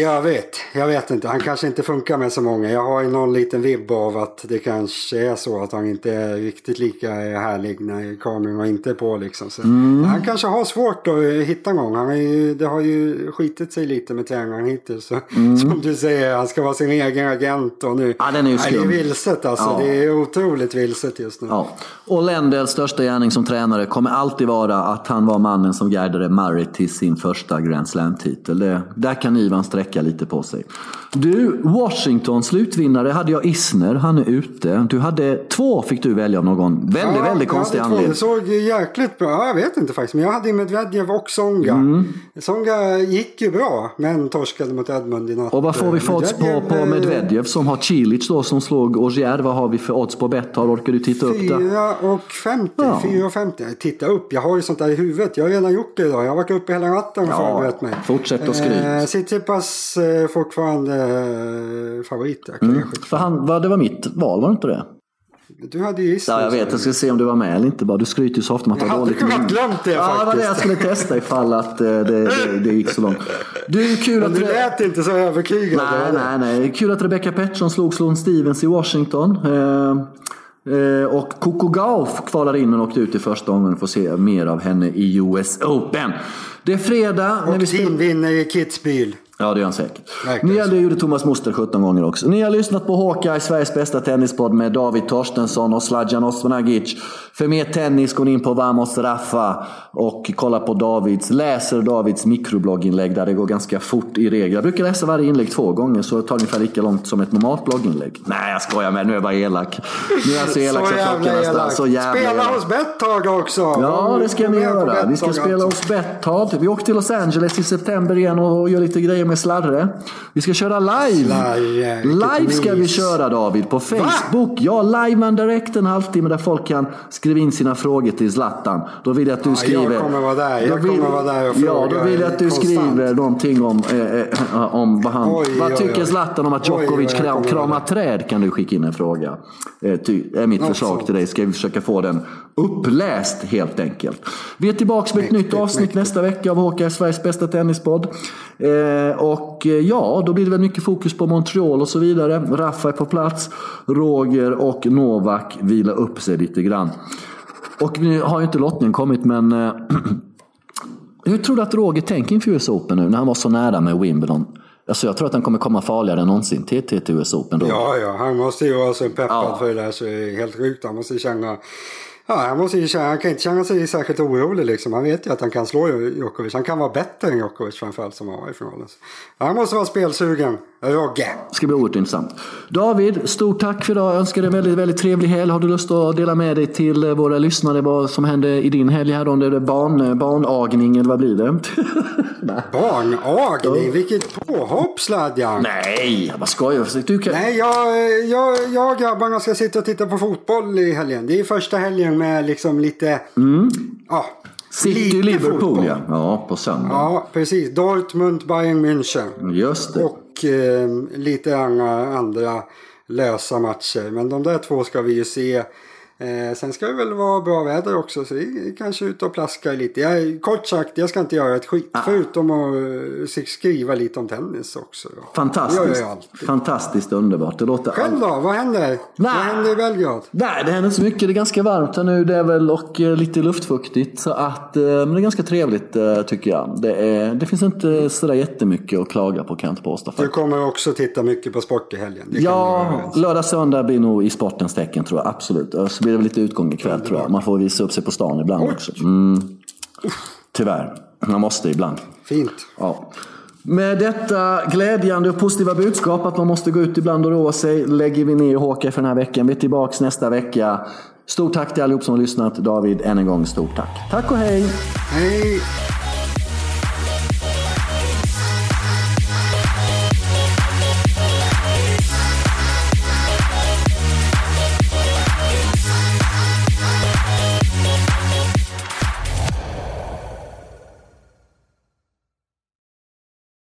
jag vet, jag vet inte. Han kanske inte funkar med så många. Jag har ju någon liten vibb av att det kanske är så att han inte är riktigt lika härlig när kameran inte är på liksom. Så mm. Han kanske har svårt att hitta någon. Han är ju, det har ju skitit sig lite med tränaren hittills. Så, mm. *laughs* Som du säger, han ska vara sin egen agent och nu. Ja, den är ju skum. det är vilset alltså. Ja. Det är otroligt vilset just nu. Ja. Och Lendels största gärning som tränare kommer alltid vara att han var mannen som guidade Murray till sin första Grand Slam-titel. Där kan Ivan sträcka lite på sig. Du, Washington slutvinnare hade jag Isner, han är ute. Du hade två fick du välja av någon väldigt, ja, väldigt konstig anledning. Det såg jäkligt bra jag vet inte faktiskt. Men jag hade Medvedev och Songa. Mm. Songa gick ju bra, men torskade mot Edmund i natt. Och vad får vi för odds på, på eh, Medvedev som har Cilic då som slog Ogier? Vad har vi för odds på Betthard? Orkar du titta upp det? 4,50. Ja. 4,50. Titta upp, jag har ju sånt där i huvudet. Jag har redan gjort det idag. Jag har varit uppe hela natten och ja, förberett mig. Fortsätt och skryt. Eh, Tsitsipas eh, fortfarande eh, favorit. Mm. För han, vad, det var mitt val, var det inte det? Du hade ju gissat. Ja, jag vet. Jag ska se om du var med eller inte. Bara. Du skryter ju så ofta om att du har dåligt minne. Jag hade glömt det ja, faktiskt. Ja, det var det jag skulle testa ifall att eh, det, det, det gick så långt. Du, är kul att du lät inte så övertygad. Nej, nej, nej. Kul att Rebecca Pettersson slog Sloan Stevens i Washington. Och Coco Gauff kvalar in och åkte ut i första omgången. Får se mer av henne i US Open. Det är fredag. Och när vi din vinner i Kitzbühel. Ja, det gör han säkert. Ni det gjorde Thomas Moster 17 gånger också. Ni har lyssnat på Håka Sveriges bästa tennispodd med David Torstensson och Sladjan Osmanagic. För mer tennis, gå in på Vamos Raffa och kolla på Davids, läser Davids mikroblogginlägg där det går ganska fort i regel. Jag brukar läsa varje inlägg två gånger så det tar ungefär lika långt som ett normalt blogginlägg. Nej, jag skojar med. Nu är jag bara elak. Nu är jag så elak så, så jävla elak. Så jävla Spela elak. hos Betthard också! Ja, det ska ni göra. Vi ska spela hos Betthard. Vi åker till Los Angeles i september igen och gör lite grejer med Slarre. Vi ska köra live. Slarre, live ska vi köra David på Facebook. Va? Ja, live and direct en halvtimme där folk kan skriva in sina frågor till Zlatan. Då vill jag att du skriver. Jag kommer vara där. Jag vill, kommer vara där och Ja, då vill jag att du konstant. skriver någonting om, eh, eh, om vad han... Oj, vad tycker oj, Zlatan om att Djokovic oj, kram, kramar träd? Kan du skicka in en fråga. Eh, ty, är mitt Något förslag sånt. till dig. Ska vi försöka få den uppläst helt enkelt. Vi är tillbaka med ett nytt avsnitt mäktigt. nästa vecka av Håkan Sveriges bästa tennispodd. Eh, och eh, ja, då blir det väl mycket fokus på Montreal och så vidare. Raffa är på plats. Roger och Novak vilar upp sig lite grann. Och nu har ju inte lottningen kommit men eh, *clears throat* hur tror du att Roger tänker inför US Open nu när han var så nära med Wimbledon? Alltså jag tror att han kommer komma farligare än någonsin till, till, till US Open. Då. Ja, ja, han måste ju vara så peppad ja. för det där så det är helt sjukt. Han måste känna Ja, han, måste ju, han kan inte känna sig särskilt orolig liksom. Han vet ju att han kan slå Djokovic. Han kan vara bättre än Djokovic framförallt som han var i finalen. Han måste vara spelsugen. Rogge. Det ska bli oerhört intressant. David, stort tack för idag. Jag önskar dig en väldigt, väldigt trevlig helg. Har du lust att dela med dig till våra lyssnare vad som hände i din helg här? Om det är barn, barnagning eller vad blir det? *laughs* barnagning? Vilket påhopp Sladjan! Nej, jag bara skojar. Du kan... Nej, jag, jag, jag och grabbarna ska sitta och titta på fotboll i helgen. Det är första helgen med liksom lite... Mm. Ja, City Liverpool ja. Ja, på söndag. Ja, precis. Dortmund, Bayern München. Just det. Och eh, lite andra lösa matcher. Men de där två ska vi ju se. Eh, sen ska det väl vara bra väder också så vi kanske ut och plaskar lite. Jag, kort sagt, jag ska inte göra ett skit ah. förutom att uh, skriva lite om tennis också. Då. Fantastiskt. Fantastiskt underbart. Det låter Själv då? Vad händer? Nej. Vad händer i Belgrad? Nej, det händer inte så mycket. Det är ganska varmt här nu. Det är väl och uh, lite luftfuktigt. Så att, uh, men det är ganska trevligt tycker jag. Det, är, det finns inte sådär jättemycket att klaga på kan jag inte påstå. Du kommer också titta mycket på sport i helgen? ja, lördag söndag blir nog i sportens tecken tror jag. Absolut blir det väl lite utgång ikväll tror jag. Man får visa upp sig på stan ibland Oj. också. Mm. Tyvärr. Man måste ibland. Fint. Ja. Med detta glädjande och positiva budskap att man måste gå ut ibland och roa sig lägger vi ner Håka för den här veckan. Vi är tillbaka nästa vecka. Stort tack till allihop som har lyssnat. David, än en gång stort tack. Tack och hej! Hej!